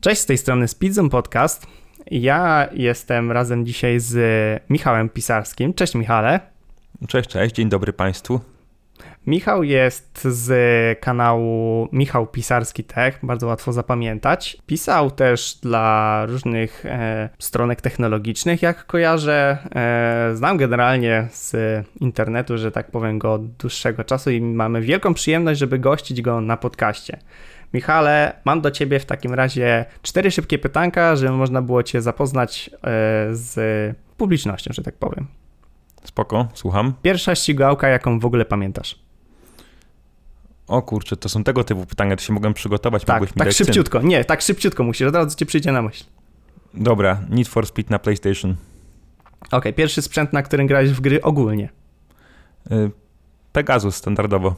Cześć, z tej strony Speedzone Podcast. Ja jestem razem dzisiaj z Michałem Pisarskim. Cześć Michale. Cześć, cześć, dzień dobry Państwu. Michał jest z kanału Michał Pisarski Tech, bardzo łatwo zapamiętać. Pisał też dla różnych e, stronek technologicznych, jak kojarzę. E, znam generalnie z internetu, że tak powiem, go od dłuższego czasu i mamy wielką przyjemność, żeby gościć go na podcaście. Michale, mam do Ciebie w takim razie cztery szybkie pytanka, żeby można było Cię zapoznać e, z publicznością, że tak powiem. Spoko, słucham. Pierwsza ścigałka, jaką w ogóle pamiętasz? O kurczę, to są tego typu pytania, to się mogłem przygotować, Tak, mogłeś mi tak szybciutko. Nie, tak szybciutko musisz, od razu Ci przyjdzie na myśl. Dobra, Need for Speed na PlayStation. Okej, pierwszy sprzęt, na którym grałeś w gry ogólnie. Y, Pegasus standardowo.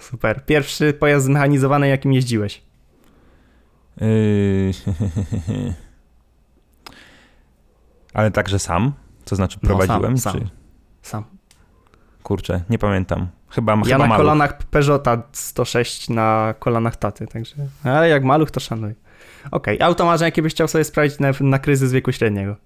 Super. Pierwszy pojazd zmechanizowany, jakim jeździłeś. Y, Ale także sam? To znaczy No, sam, prowadziłem? sam. Czy... Sam. Kurczę, nie pamiętam. Chyba, Ja chyba na maluch. kolanach Peugeota 106 na kolanach taty, także. Ale jak maluch, to szanuj. Okej, automarzeń, jakie byś chciał sobie sprawdzić na, na kryzys wieku średniego.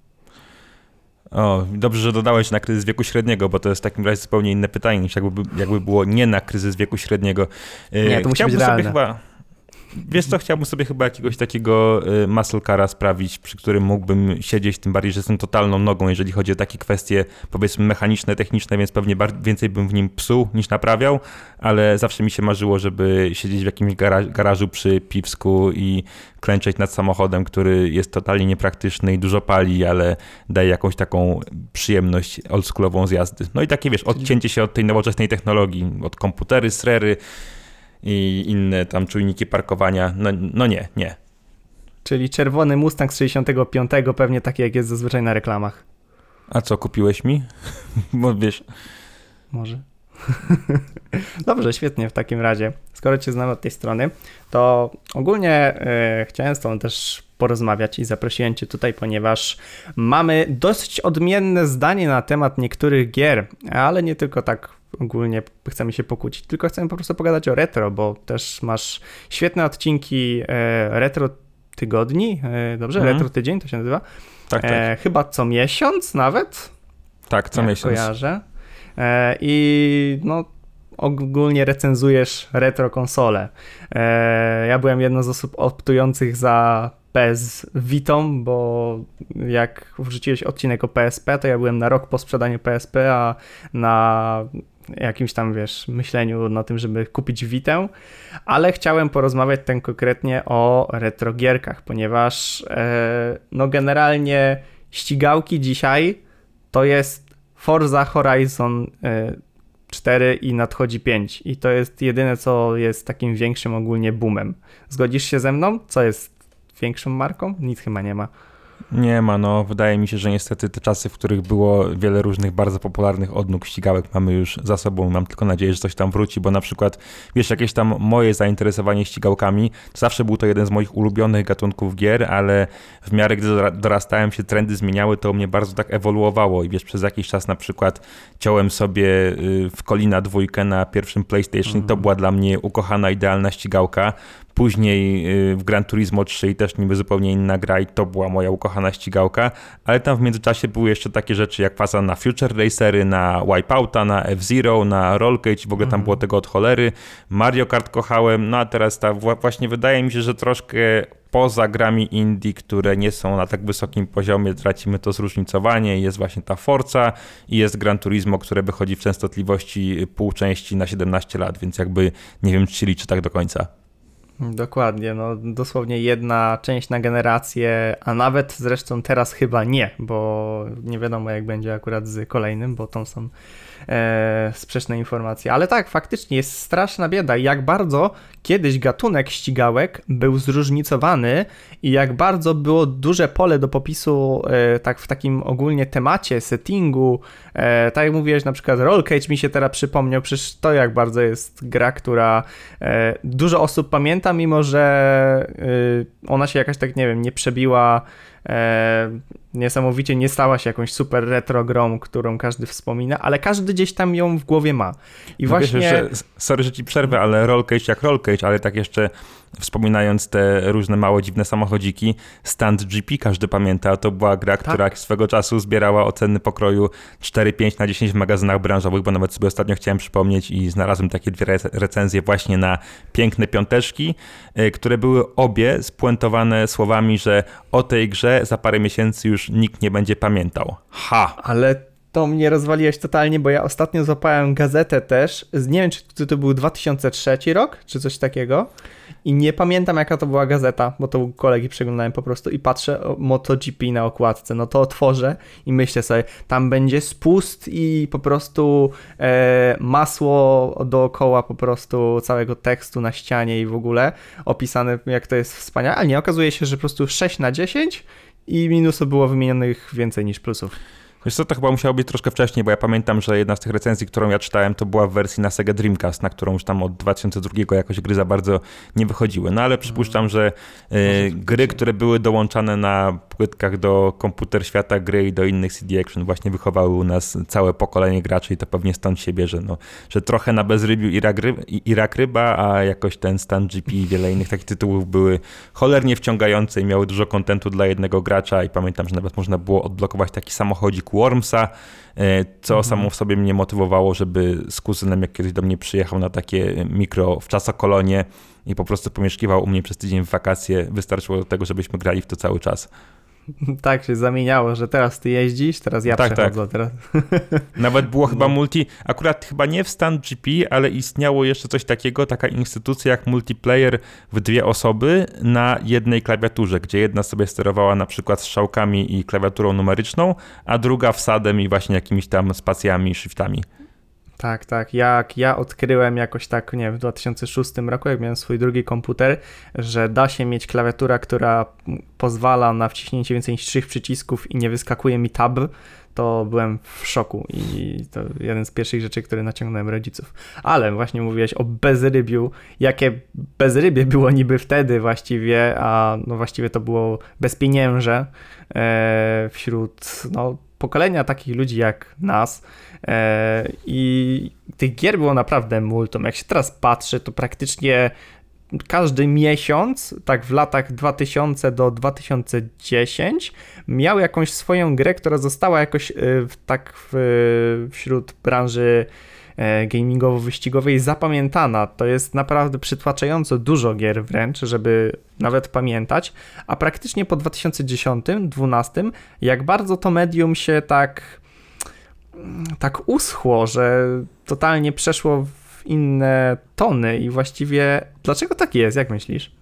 O, dobrze, że dodałeś na kryzys wieku średniego, bo to jest w takim razie zupełnie inne pytanie niż jakby, jakby było nie na kryzys wieku średniego. Nie, to musi Chciałbym być realne. chyba. Wiesz co, chciałbym sobie chyba jakiegoś takiego y, muscle cara sprawić, przy którym mógłbym siedzieć, tym bardziej, że jestem totalną nogą, jeżeli chodzi o takie kwestie, powiedzmy, mechaniczne, techniczne, więc pewnie więcej bym w nim psuł niż naprawiał, ale zawsze mi się marzyło, żeby siedzieć w jakimś gara- garażu przy piwsku i klęczeć nad samochodem, który jest totalnie niepraktyczny i dużo pali, ale daje jakąś taką przyjemność oldschoolową z jazdy. No i takie, wiesz, odcięcie się od tej nowoczesnej technologii, od komputery, srery i inne tam czujniki parkowania. No, no nie, nie. Czyli czerwony Mustang z 65, pewnie taki jak jest zazwyczaj na reklamach. A co, kupiłeś mi? Bo wiesz, Może. Dobrze, świetnie w takim razie. Skoro Cię znamy od tej strony, to ogólnie e, chciałem z Tobą też porozmawiać i zaprosiłem Cię tutaj, ponieważ mamy dosyć odmienne zdanie na temat niektórych gier, ale nie tylko tak ogólnie chcemy się pokłócić, tylko chcemy po prostu pogadać o retro, bo też masz świetne odcinki e, retro tygodni, e, dobrze? Mhm. Retro tydzień to się nazywa. tak, tak, E, chyba co miesiąc nawet tak, co miesiąc. kojarzę. E, I no, ogólnie recenzujesz retro konsole. E, ja byłem jedną z osób optujących za PS Vitą, bo jak wrzuciłeś odcinek o PSP, to ja byłem na rok po sprzedaniu PSP, a na jakimś tam, wiesz, myśleniu na tym, żeby kupić Vitę, ale chciałem porozmawiać ten konkretnie o retrogierkach, ponieważ e, no generalnie ścigałki dzisiaj to jest Forza Horizon e, 4 i nadchodzi 5 i to jest jedyne, co jest takim większym ogólnie boomem. Zgodzisz się ze mną? Co jest większą marką? Nic chyba nie ma. Nie ma, no wydaje mi się, że niestety te czasy, w których było wiele różnych bardzo popularnych odnóg ścigałek mamy już za sobą. Mam tylko nadzieję, że coś tam wróci, bo na przykład, wiesz, jakieś tam moje zainteresowanie ścigałkami, to zawsze był to jeden z moich ulubionych gatunków gier, ale w miarę gdy dora- dorastałem się, trendy zmieniały, to u mnie bardzo tak ewoluowało i wiesz, przez jakiś czas na przykład ciąłem sobie y, w Kolina dwójkę na pierwszym PlayStation to była dla mnie ukochana, idealna ścigałka. Później y, w Gran Turismo 3 i też niby zupełnie inna gra i to była moja ukochana ścigałka, ale tam w międzyczasie były jeszcze takie rzeczy jak faza na Future Racery, na Wipeouta, na F-Zero, na Roll Cage, w ogóle tam było tego od cholery. Mario Kart kochałem, no a teraz ta wła- właśnie wydaje mi się, że troszkę poza grami indie, które nie są na tak wysokim poziomie, tracimy to zróżnicowanie. Jest właśnie ta Forza i jest Gran Turismo, które wychodzi w częstotliwości pół części na 17 lat, więc jakby nie wiem, czy się liczy tak do końca. Dokładnie, no dosłownie jedna część na generację, a nawet zresztą teraz chyba nie, bo nie wiadomo jak będzie akurat z kolejnym, bo są e, sprzeczne informacje. Ale tak, faktycznie jest straszna bieda, jak bardzo kiedyś gatunek ścigałek był zróżnicowany i jak bardzo było duże pole do popisu e, tak w takim ogólnie temacie, settingu. E, tak jak mówiłeś, na przykład Roll Cage mi się teraz przypomniał, przecież to jak bardzo jest gra, która e, dużo osób pamięta, mimo że e, ona się jakaś tak, nie wiem, nie przebiła e, niesamowicie nie stała się jakąś super retro grą, którą każdy wspomina, ale każdy gdzieś tam ją w głowie ma. I no właśnie... Wiesz, sorry, że ci przerwę, ale Roll Cage jak Roll Cage, ale tak jeszcze wspominając te różne małe dziwne samochodziki, Stand GP każdy pamięta, to była gra, tak. która swego czasu zbierała oceny pokroju 4-5 na 10 w magazynach branżowych, bo nawet sobie ostatnio chciałem przypomnieć i znalazłem takie dwie recenzje właśnie na piękne piąteczki, y, które były obie spuentowane słowami, że o tej grze za parę miesięcy już nikt nie będzie pamiętał. Ha! Ale to mnie rozwaliłeś totalnie, bo ja ostatnio złapałem gazetę też, nie wiem czy to był 2003 rok, czy coś takiego i nie pamiętam jaka to była gazeta, bo to kolegi przeglądałem po prostu i patrzę MotoGP na okładce, no to otworzę i myślę sobie, tam będzie spust i po prostu e, masło dookoła po prostu całego tekstu na ścianie i w ogóle opisane jak to jest wspaniale, ale nie, okazuje się, że po prostu 6 na 10 i minusów było wymienionych więcej niż plusów. Wiesz co, to chyba musiało być troszkę wcześniej, bo ja pamiętam, że jedna z tych recenzji, którą ja czytałem, to była w wersji na Sega Dreamcast, na którą już tam od 2002 jakoś gry za bardzo nie wychodziły. No ale przypuszczam, że y, gry, które były dołączane na płytkach do komputer świata gry i do innych CD Action właśnie wychowały u nas całe pokolenie graczy i to pewnie stąd się bierze, no, że trochę na bezrybiu Irak, Irak Ryba, a jakoś ten Stan GP i wiele innych takich tytułów były cholernie wciągające i miały dużo kontentu dla jednego gracza i pamiętam, że nawet można było odblokować taki samochodzik Wormsa, e, co mhm. samo w sobie mnie motywowało, żeby z kuzynem, jak kiedyś do mnie przyjechał na takie mikro w czasokolonie i po prostu pomieszkiwał u mnie przez tydzień w wakacje, wystarczyło do tego, żebyśmy grali w to cały czas. Tak się zamieniało, że teraz ty jeździsz, teraz ja tak, przechodzę. Tak. Teraz... Nawet było chyba no. multi, akurat chyba nie w Stand GP, ale istniało jeszcze coś takiego, taka instytucja jak multiplayer w dwie osoby na jednej klawiaturze, gdzie jedna sobie sterowała na przykład strzałkami i klawiaturą numeryczną, a druga wsadem i właśnie jakimiś tam spacjami i shiftami. Tak, tak. Jak ja odkryłem jakoś tak, nie w 2006 roku, jak miałem swój drugi komputer, że da się mieć klawiatura, która pozwala na wciśnięcie więcej niż trzech przycisków i nie wyskakuje mi tab, to byłem w szoku i to jeden z pierwszych rzeczy, które naciągnąłem rodziców. Ale właśnie mówiłeś o bezrybiu, jakie bezrybie było niby wtedy właściwie, a no właściwie to było bezpienięże e, wśród no, pokolenia takich ludzi jak nas, E, I tych gier było naprawdę multum. Jak się teraz patrzy, to praktycznie każdy miesiąc, tak w latach 2000 do 2010, miał jakąś swoją grę, która została jakoś e, tak w, wśród branży gamingowo-wyścigowej zapamiętana. To jest naprawdę przytłaczająco dużo gier wręcz, żeby nawet pamiętać, a praktycznie po 2010-2012, jak bardzo to medium się tak tak uschło, że totalnie przeszło w inne tony i właściwie dlaczego tak jest, jak myślisz?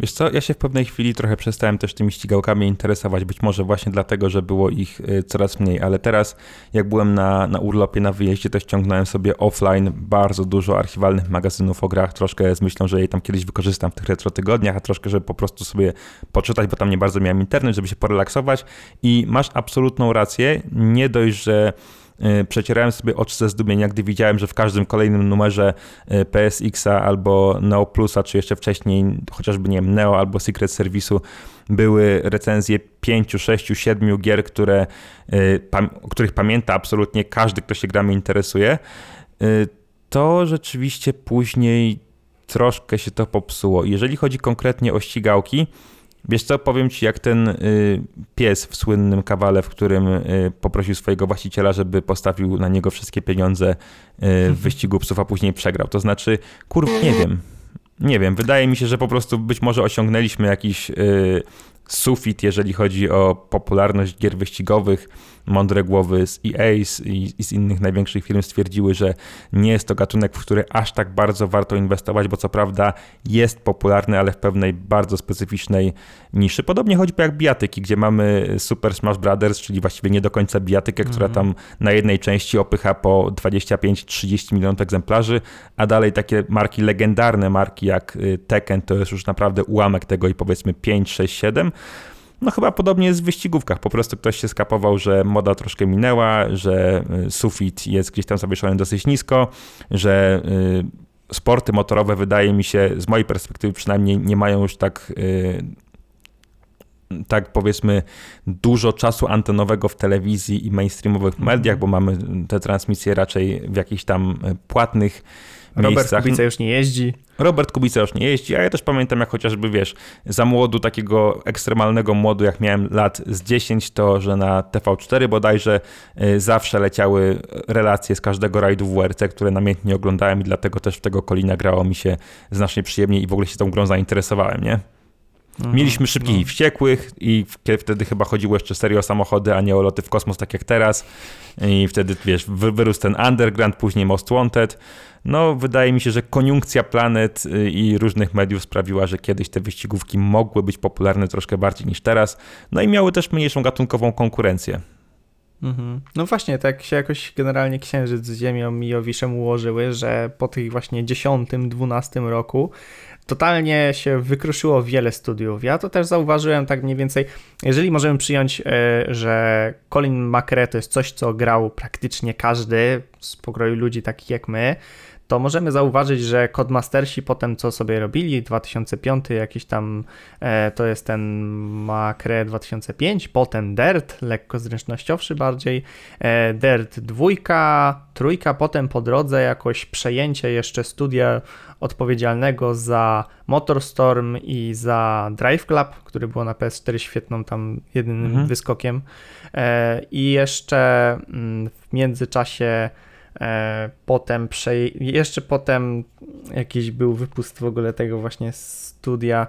Wiesz co, ja się w pewnej chwili trochę przestałem też tymi ścigałkami interesować, być może właśnie dlatego, że było ich y, coraz mniej, ale teraz jak byłem na, na urlopie, na wyjeździe, to ściągnąłem sobie offline bardzo dużo archiwalnych magazynów o grach, troszkę z myślą, że je tam kiedyś wykorzystam w tych retro tygodniach, a troszkę, żeby po prostu sobie poczytać, bo tam nie bardzo miałem internet, żeby się porelaksować. I masz absolutną rację, nie dość, że przecierałem sobie oczy ze zdumienia, gdy widziałem, że w każdym kolejnym numerze e, PSX-a albo Neo Plusa, czy jeszcze wcześniej chociażby, nie wiem, Neo albo Secret Service'u były recenzje pięciu, sześciu, siedmiu gier, które, e, o których pamięta absolutnie każdy, kto się grami interesuje, to rzeczywiście później troszkę się to popsuło. Jeżeli chodzi konkretnie o ścigałki, Wiesz co, powiem ci, jak ten y, pies w słynnym kawale, w którym y, poprosił swojego właściciela, żeby postawił na niego wszystkie pieniądze y, w wyścigu psów, a później przegrał. To znaczy, kurwa, nie wiem. Nie wiem, wydaje mi się, że po prostu być może osiągnęliśmy jakiś sufit, jeżeli chodzi o popularność gier wyścigowych mądre głowy z EA i, i z innych największych firm stwierdziły, że nie jest to gatunek, w który aż tak bardzo warto inwestować, bo co prawda jest popularny, ale w pewnej bardzo specyficznej niszy. Podobnie choćby jak bijatyki, gdzie mamy Super Smash Brothers, czyli właściwie nie do końca bijatykę, mm która tam na jednej części opycha po 25-30 milionów egzemplarzy, a dalej takie marki legendarne, marki jak y, Tekken, to jest już naprawdę ułamek tego i powiedzmy 5, 6, 7. No chyba podobnie jest w wyścigówkach. Po prostu ktoś się skapował, że moda troszkę minęła, że y, sufit jest gdzieś tam zawieszony dosyć nisko, że y, sporty motorowe wydaje mi się, z mojej perspektywy przynajmniej, nie mają już tak y, tak powiedzmy dużo czasu antenowego w telewizji i mainstreamowych mediach, bo mamy te transmisje raczej w jakichś tam płatnych Robert miejscach. Kubica już nie jeździ. Robert Kubica już nie jeździ, a ja też pamiętam jak chociażby, wiesz, za młodu, takiego ekstremalnego młodu, jak miałem lat z 10, to że na TV4 bodajże y, zawsze leciały relacje z każdego rajdu WRC, które namiętnie oglądałem i dlatego też w tego Kolina grało mi się znacznie przyjemniej i w ogóle się tą grą zainteresowałem, nie? Mieliśmy szybkich no. i wściekłych i wtedy chyba chodziło jeszcze serio o samochody, a nie o loty w kosmos, tak jak teraz. I wtedy, wiesz, wy- wyrósł ten Underground, później Most Wanted. No, wydaje mi się, że koniunkcja planet y, i różnych mediów sprawiła, że kiedyś te wyścigówki mogły być popularne troszkę bardziej niż teraz. No i miały też mniejszą gatunkową konkurencję. Mhm. No właśnie, tak się jakoś generalnie Księżyc z Ziemią i Jowiszem ułożyły, że po tych właśnie 10-12 roku totalnie się wykruszyło wiele studiów. Ja to też zauważyłem tak mniej więcej, jeżeli możemy przyjąć, e, że Colin McRae to jest coś, co grał praktycznie każdy z pokroju ludzi takich jak my, to możemy zauważyć, że Codemastersi potem co sobie robili, 2005 jakiś tam, e, to jest ten Macre 2005, potem Dirt, lekko zręcznościowszy bardziej, e, Dirt dwójka, trójka, potem po drodze jakoś przejęcie jeszcze studia odpowiedzialnego za Motorstorm i za Drive Club, który było na PS4 świetną tam jedynym Mhm. wyskokiem e, i jeszcze mm, w międzyczasie potem prze... jeszcze potem jakiś był wypust w ogóle tego właśnie studia,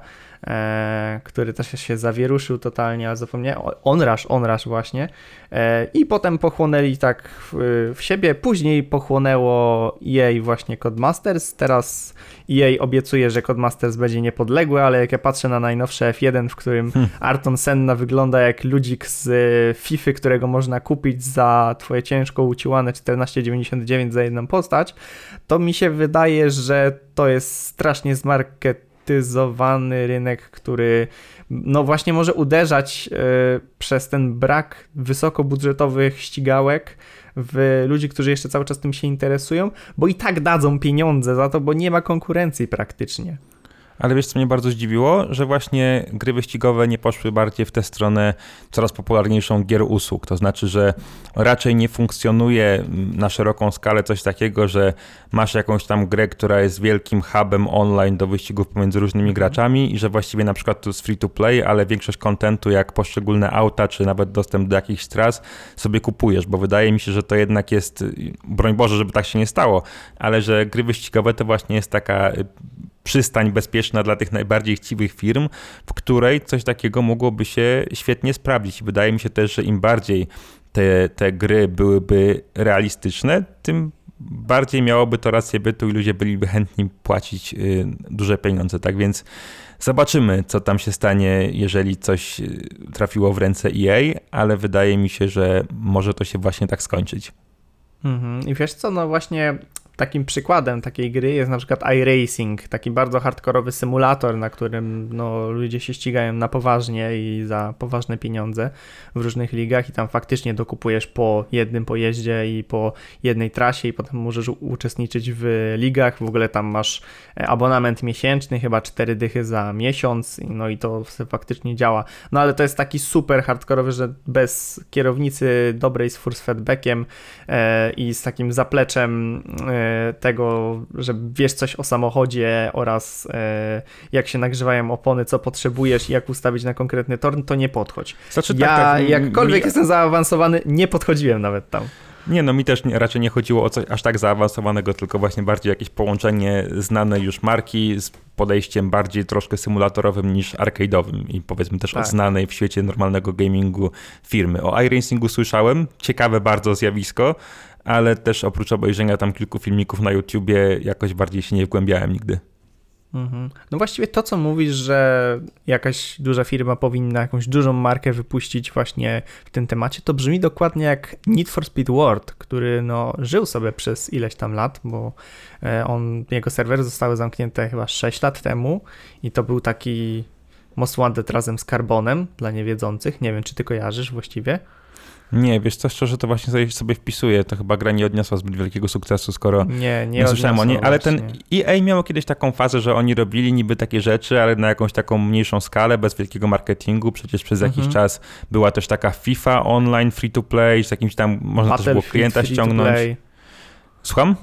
e, który też się zawieruszył totalnie, ale zapomniałem, Onrush, Onrush właśnie e, i potem pochłonęli tak w, w siebie, później pochłonęło EA właśnie Codemasters, teraz EA obiecuje, że Codemasters będzie niepodległy, ale jak ja patrzę na najnowsze F1, w którym Hmm. Arton Senna wygląda jak ludzik z e, FIFA, którego można kupić za twoje ciężko uciłane 14,99 za jedną postać, to mi się wydaje, że to jest strasznie zmarketyzowany rynek, który no właśnie może uderzać e, przez ten brak wysokobudżetowych ścigałek w ludzi, którzy jeszcze cały czas tym się interesują, bo i tak dadzą pieniądze za to, bo nie ma konkurencji praktycznie. Ale wiesz, co mnie bardzo zdziwiło? Że właśnie gry wyścigowe nie poszły bardziej w tę stronę coraz popularniejszą gier usług. To znaczy, że raczej nie funkcjonuje na szeroką skalę coś takiego, że masz jakąś tam grę, która jest wielkim hubem online do wyścigów pomiędzy różnymi graczami i że właściwie na przykład to jest free to play, ale większość kontentu, jak poszczególne auta, czy nawet dostęp do jakichś tras sobie kupujesz, bo wydaje mi się, że to jednak jest, broń Boże, żeby tak się nie stało, ale że gry wyścigowe to właśnie jest taka przystań bezpieczna dla tych najbardziej chciwych firm, w której coś takiego mogłoby się świetnie sprawdzić. Wydaje mi się też, że im bardziej te, te gry byłyby realistyczne, tym bardziej miałoby to rację bytu i ludzie byliby chętni płacić y, duże pieniądze. Tak więc zobaczymy, co tam się stanie, jeżeli coś y, trafiło w ręce EA, ale wydaje mi się, że może to się właśnie tak skończyć. Mhm. I wiesz co, no właśnie takim przykładem takiej gry jest na przykład iRacing, taki bardzo hardkorowy symulator, na którym no, ludzie się ścigają na poważnie i za poważne pieniądze w różnych ligach i tam faktycznie dokupujesz po jednym pojeździe i po jednej trasie i potem możesz uczestniczyć w ligach, w ogóle tam masz e, abonament miesięczny, chyba cztery dychy za miesiąc, no i to faktycznie działa. No ale to jest taki super hardkorowy, że bez kierownicy dobrej z force feedbackiem e, i z takim zapleczem e, tego, że wiesz coś o samochodzie oraz e, jak się nagrzewają opony, co potrzebujesz i jak ustawić na konkretny tor, to nie podchodź. Znaczy, Ja tak, tak, jakkolwiek mi- jestem zaawansowany, nie podchodziłem nawet tam. Nie, no mi też nie, raczej nie chodziło o coś aż tak zaawansowanego, tylko właśnie bardziej jakieś połączenie znanej już marki z podejściem bardziej troszkę symulatorowym niż arcade'owym i powiedzmy też Tak. od znanej w świecie normalnego gamingu firmy. O iRacingu słyszałem, ciekawe bardzo zjawisko, ale też oprócz obejrzenia tam kilku filmików na YouTubie jakoś bardziej się nie wgłębiałem nigdy. Mhm. No właściwie to, co mówisz, że jakaś duża firma powinna jakąś dużą markę wypuścić właśnie w tym temacie, to brzmi dokładnie jak Need for Speed World, który no, żył sobie przez ileś tam lat, bo e, on, jego serwery zostały zamknięte chyba 6 lat temu i to był taki Most Wanted razem z Carbonem, dla niewiedzących, nie wiem, czy ty kojarzysz właściwie. Nie, wiesz co, szczerze to właśnie sobie, wpisuję, to chyba gra nie odniosła zbyt wielkiego sukcesu, skoro Nie, nie, nie słyszałem o niej, ale właśnie. ten EA miał kiedyś taką fazę, że oni robili niby takie rzeczy, ale na jakąś taką mniejszą skalę, bez wielkiego marketingu, przecież przez jakiś Mhm. czas była też taka FIFA online, free to play, z jakimś tam, można też było klienta free to ściągnąć. Słucham?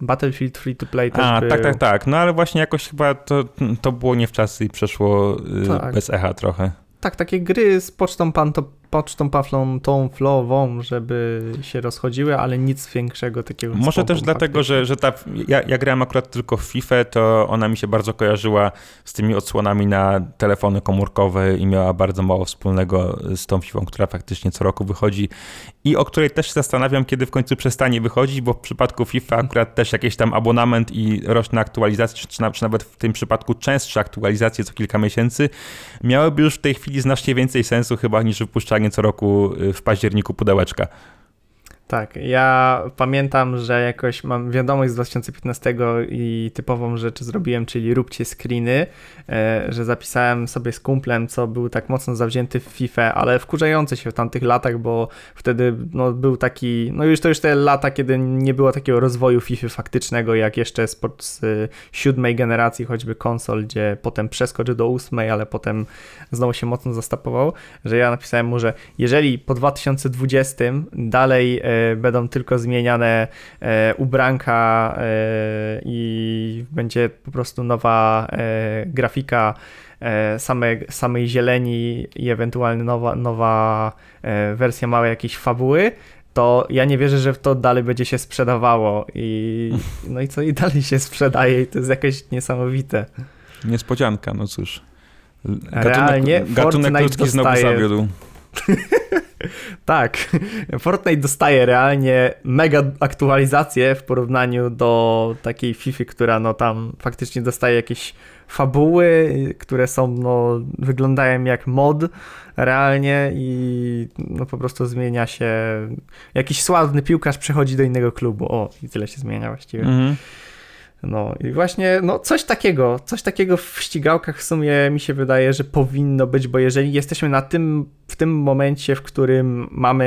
Battlefield Free to Play też A, był. tak, tak, tak. No ale właśnie jakoś chyba to, to było nie w czasy i przeszło y, Tak. bez echa trochę. Tak, takie gry z pocztą, panto, pocztą paflą tą flową, żeby się rozchodziły, ale nic większego takiego. Może też dlatego, faktycznie. że, że ta, ja, ja grałem akurat tylko w FIFA, to ona mi się bardzo kojarzyła z tymi odsłonami na telefony komórkowe i miała bardzo mało wspólnego z tą FIFA, która faktycznie co roku wychodzi i o której też się zastanawiam, kiedy w końcu przestanie wychodzić, bo w przypadku FIFA akurat też jakiś tam abonament i roczne aktualizacje, czy, czy, na, czy nawet w tym przypadku częstsze aktualizacje co kilka miesięcy, miałyby już w tej chwili znacznie więcej sensu chyba niż wypuszczanie co roku y, w październiku pudełeczka. Tak, ja pamiętam, że jakoś mam wiadomość z 2015 i typową rzecz zrobiłem, czyli róbcie screeny, e, że zapisałem sobie z kumplem, co był tak mocno zawzięty w FIFA, ale wkurzający się w tamtych latach, bo wtedy no, był taki, no już to już te lata, kiedy nie było takiego rozwoju FIFA faktycznego, jak jeszcze z, z siódmej generacji choćby konsol, gdzie potem przeskoczył do ósmej, ale potem znowu się mocno zastapował, że ja napisałem mu, że jeżeli po 2020 dalej e, będą tylko zmieniane e, ubranka e, i będzie po prostu nowa grafika same, samej zieleni i ewentualnie nowa, nowa wersja małej jakiejś fabuły, to ja nie wierzę, że to dalej będzie się sprzedawało i no i co i dalej się sprzedaje i to jest jakieś niesamowite. Niespodzianka, no cóż. Realnie gatunek, gatunek Fortnite ludzki znowu zawiódł. Tak, Fortnite dostaje realnie mega aktualizację w porównaniu do takiej FIFA, która no tam faktycznie dostaje jakieś fabuły, które są no wyglądają jak mod realnie i no po prostu zmienia się jakiś sławny piłkarz przechodzi do innego klubu. O, i tyle się zmienia właściwie. Mhm. No i właśnie, no coś takiego, coś takiego w ścigałkach w sumie mi się wydaje, że powinno być, bo jeżeli jesteśmy na tym, w tym momencie, w którym mamy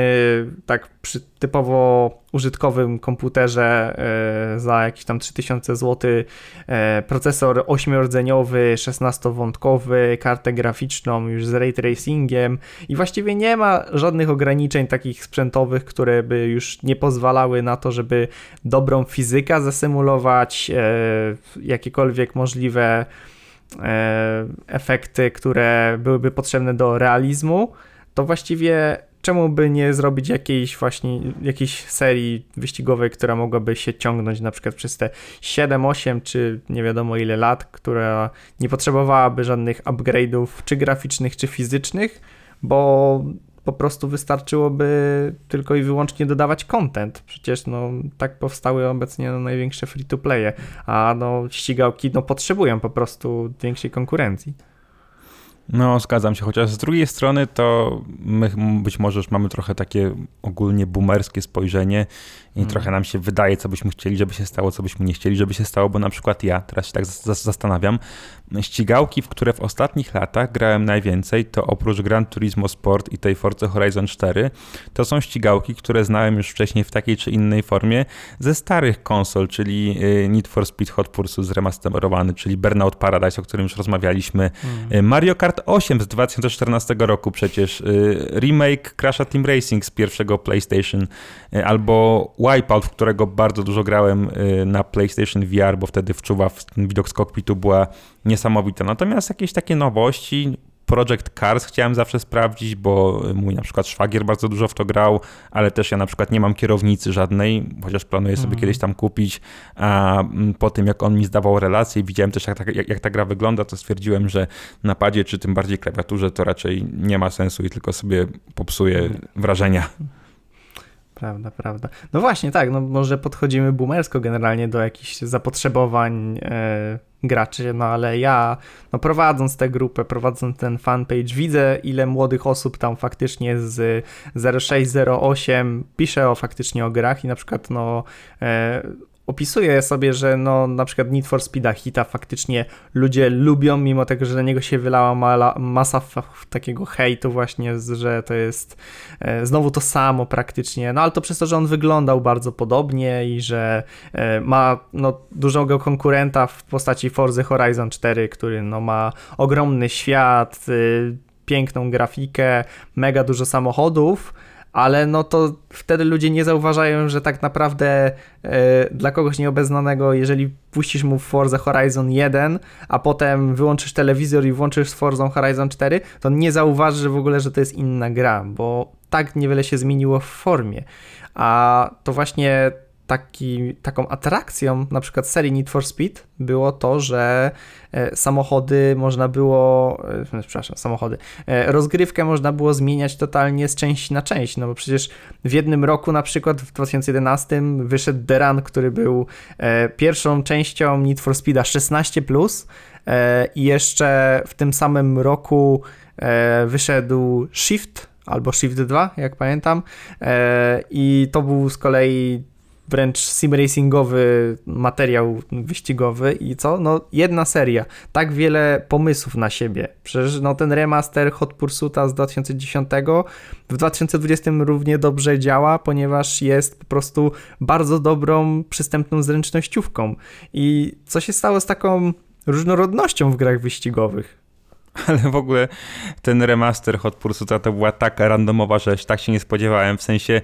tak przy typowo użytkowym komputerze e, za jakieś tam 3000 zł e, procesor 8-rdzeniowy, 16-wątkowy, kartę graficzną już z ray tracingiem i właściwie nie ma żadnych ograniczeń takich sprzętowych, które by już nie pozwalały na to, żeby dobrą fizykę zasymulować, e, jakiekolwiek możliwe efekty, które byłyby potrzebne do realizmu, to właściwie czemu by nie zrobić jakiejś właśnie jakiejś serii wyścigowej, która mogłaby się ciągnąć na przykład przez te 7, 8 czy nie wiadomo ile lat, która nie potrzebowałaby żadnych upgrade'ów czy graficznych, czy fizycznych, bo po prostu wystarczyłoby tylko i wyłącznie dodawać content. Przecież no tak powstały obecnie no, największe free-to-playe, a no ścigałki no potrzebują po prostu większej konkurencji. No, zgadzam się, chociaż z drugiej strony to my być może już mamy trochę takie ogólnie boomerskie spojrzenie i Mm. trochę nam się wydaje, co byśmy chcieli, żeby się stało, co byśmy nie chcieli, żeby się stało, bo na przykład ja, teraz się tak zas- zas- zastanawiam, ścigałki, w które w ostatnich latach grałem najwięcej, to oprócz Gran Turismo Sport i tej Forza Horizon 4, to są ścigałki, które znałem już wcześniej w takiej czy innej formie ze starych konsol, czyli y, Need for Speed Hot Pursuit zremasterowany, czyli Burnout Paradise, o którym już rozmawialiśmy, Y, Mario Kart 8 z 2014 roku przecież, y, remake Crasha Team Racing z pierwszego PlayStation, albo Wipeout, w którego bardzo dużo grałem y, na PlayStation VR, bo wtedy wczuwa w ten widok z kokpitu była niesamowita. Natomiast jakieś takie nowości, Project Cars chciałem zawsze sprawdzić, bo mój na przykład szwagier bardzo dużo w to grał, ale też ja na przykład nie mam kierownicy żadnej, chociaż planuję sobie Mhm. kiedyś tam kupić, a mm, po tym jak on mi zdawał relacje widziałem też jak ta, jak, jak ta gra wygląda, to stwierdziłem, że na padzie czy tym bardziej klawiaturze to raczej nie ma sensu i tylko sobie popsuje wrażenia. Prawda, prawda. No właśnie, tak, no może podchodzimy boomersko generalnie do jakichś zapotrzebowań e, graczy, no ale ja, no prowadząc tę grupę, prowadząc ten fanpage, widzę ile młodych osób tam faktycznie z 0608 pisze o faktycznie o grach i na przykład no e, opisuje sobie, że no na przykład Need for Speeda Hita faktycznie ludzie lubią, mimo tego, że na niego się wylała mala, masa takiego hejtu właśnie, że to jest e, znowu to samo praktycznie, no ale to przez to, że on wyglądał bardzo podobnie i że e, ma no, dużego konkurenta w postaci Forza Horizon 4, który no, ma ogromny świat, y, piękną grafikę, mega dużo samochodów, ale no to wtedy ludzie nie zauważają, że tak naprawdę e, dla kogoś nieobeznanego, jeżeli puścisz mu Forza Horizon 1, a potem wyłączysz telewizor i włączysz Forza Horizon 4, to nie zauważy w ogóle, że to jest inna gra, bo tak niewiele się zmieniło w formie. A to właśnie taki, taką atrakcją na przykład serii Need for Speed było to, że e, samochody można było, e, przepraszam, samochody, e, rozgrywkę można było zmieniać totalnie z części na część, no bo przecież w jednym roku na przykład w 2011 wyszedł The Run, który był pierwszą częścią Need for Speeda 16+, i jeszcze w tym samym roku wyszedł Shift, albo Shift 2, jak pamiętam. I to był z kolei wręcz simracingowy materiał wyścigowy i co? No jedna seria, tak wiele pomysłów na siebie. Przecież no ten remaster Hot Pursuita z 2010 w 2020 równie dobrze działa, ponieważ jest po prostu bardzo dobrą, przystępną zręcznościówką. I co się stało z taką różnorodnością w grach wyścigowych? ale w ogóle ten remaster Hot Pursuita to była taka randomowa rzecz, tak się nie spodziewałem, w sensie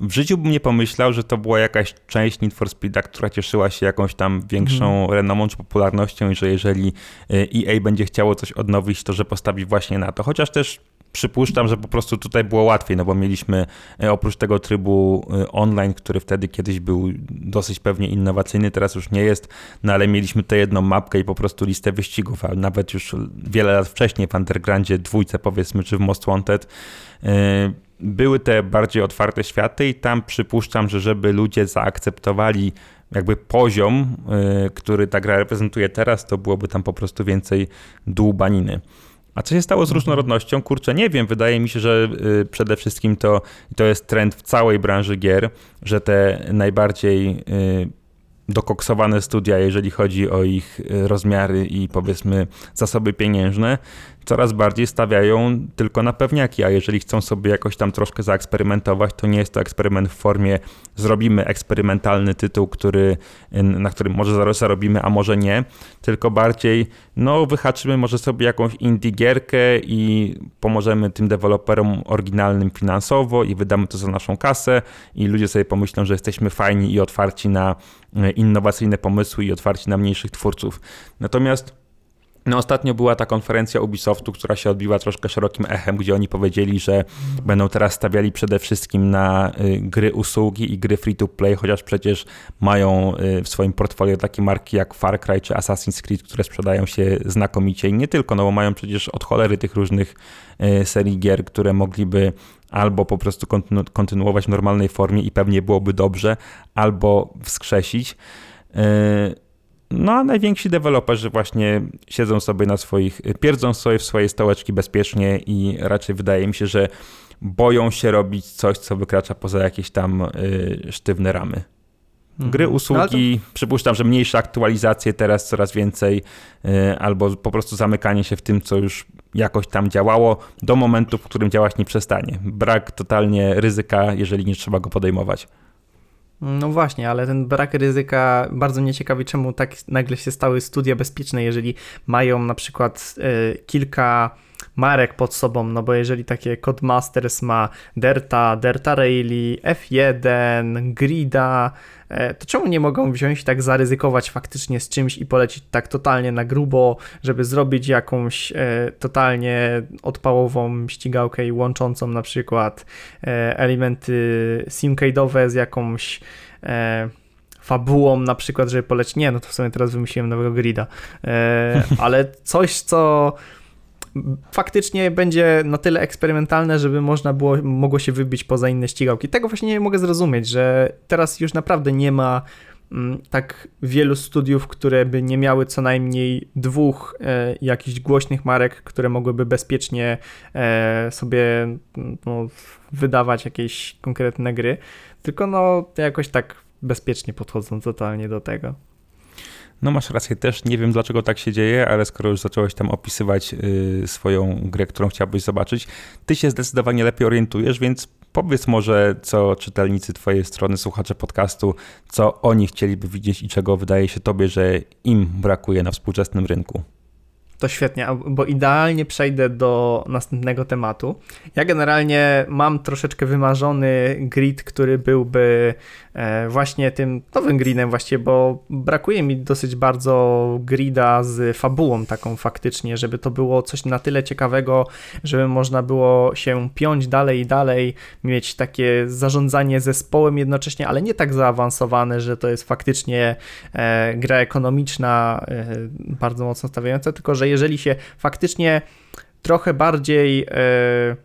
w życiu bym nie pomyślał, że to była jakaś część Need for Speeda, która cieszyła się jakąś tam większą mm. renomą czy popularnością i że jeżeli EA e będzie chciało coś odnowić, to że postawi właśnie na to. Chociaż też przypuszczam, że po prostu tutaj było łatwiej, no bo mieliśmy e, oprócz tego trybu e, online, który wtedy kiedyś był dosyć pewnie innowacyjny, teraz już nie jest, no ale mieliśmy tę jedną mapkę i po prostu listę wyścigów, a nawet już wiele lat wcześniej w Undergroundzie dwójce powiedzmy, czy w Most Wanted były te bardziej otwarte światy i tam przypuszczam, że żeby ludzie zaakceptowali jakby poziom, y, który ta gra reprezentuje teraz, to byłoby tam po prostu więcej dłubaniny. A co się stało z mhm. różnorodnością? Kurczę, nie wiem. Wydaje mi się, że y, przede wszystkim to, to jest trend w całej branży gier, że te najbardziej y, dokoksowane studia, jeżeli chodzi o ich rozmiary i powiedzmy zasoby pieniężne, coraz bardziej stawiają tylko na pewniaki, a jeżeli chcą sobie jakoś tam troszkę zaeksperymentować, to nie jest to eksperyment w formie zrobimy eksperymentalny tytuł, który, na którym może zarobimy, a może nie, tylko bardziej no wyhaczymy może sobie jakąś indie gierkę i pomożemy tym deweloperom oryginalnym finansowo i wydamy to za naszą kasę i ludzie sobie pomyślą, że jesteśmy fajni i otwarci na e, innowacyjne pomysły i otwarci na mniejszych twórców. Natomiast no ostatnio była ta konferencja Ubisoftu, która się odbiła troszkę szerokim echem, gdzie oni powiedzieli, że będą teraz stawiali przede wszystkim na y, gry usługi i gry free to play, chociaż przecież mają y, w swoim portfolio takie marki jak Far Cry czy Assassin's Creed, które sprzedają się znakomicie i nie tylko, no bo mają przecież od cholery tych różnych y, serii gier, które mogliby albo po prostu kontynu kontynuować w normalnej formie i pewnie byłoby dobrze, albo wskrzesić. No a najwięksi deweloperzy właśnie siedzą sobie na swoich, pierdzą sobie w swoje stołeczki bezpiecznie i raczej wydaje mi się, że boją się robić coś, co wykracza poza jakieś tam y, sztywne ramy. Mhm. Gry, usługi, no to... przypuszczam, że mniejsze aktualizacje teraz coraz więcej, y, albo po prostu zamykanie się w tym, co już jakoś tam działało, do momentu, w którym działać nie przestanie. Brak totalnie ryzyka, jeżeli nie trzeba go podejmować. No właśnie, ale ten brak ryzyka bardzo mnie ciekawi, czemu tak nagle się stały studia bezpieczne, jeżeli mają na przykład y, kilka marek pod sobą, no bo jeżeli takie Codemasters ma Derta, Derta Rally, F1, Grida, e, to czemu nie mogą wziąć tak zaryzykować faktycznie z czymś i polecić tak totalnie na grubo, żeby zrobić jakąś e, totalnie odpałową ścigałkę i łączącą na przykład e, elementy simcade'owe z jakąś fabułą na przykład, żeby polecić, nie, no to w sumie teraz wymyśliłem nowego grida, ale coś, co faktycznie będzie na tyle eksperymentalne, żeby można było, mogło się wybić poza inne ścigałki. Tego właśnie nie mogę zrozumieć, że teraz już naprawdę nie ma mm, tak wielu studiów, które by nie miały co najmniej dwóch e, jakichś głośnych marek, które mogłyby bezpiecznie e, sobie no, wydawać jakieś konkretne gry, tylko no jakoś tak bezpiecznie podchodzą totalnie do tego. No masz rację, też nie wiem dlaczego tak się dzieje, ale skoro już zacząłeś tam opisywać yy, swoją grę, którą chciałbyś zobaczyć, ty się zdecydowanie lepiej orientujesz, więc powiedz może, co czytelnicy twojej strony, słuchacze podcastu, co oni chcieliby widzieć i czego wydaje się tobie, że im brakuje na współczesnym rynku. To świetnie, bo idealnie przejdę do następnego tematu. Ja generalnie mam troszeczkę wymarzony grid, który byłby e, właśnie tym nowym gridem właściwie, bo brakuje mi dosyć bardzo grida z fabułą taką faktycznie, żeby to było coś na tyle ciekawego, żeby można było się piąć dalej i dalej, mieć takie zarządzanie zespołem jednocześnie, ale nie tak zaawansowane, że to jest faktycznie e, gra ekonomiczna e, bardzo mocno stawiająca, tylko że jeżeli się faktycznie trochę bardziej yy,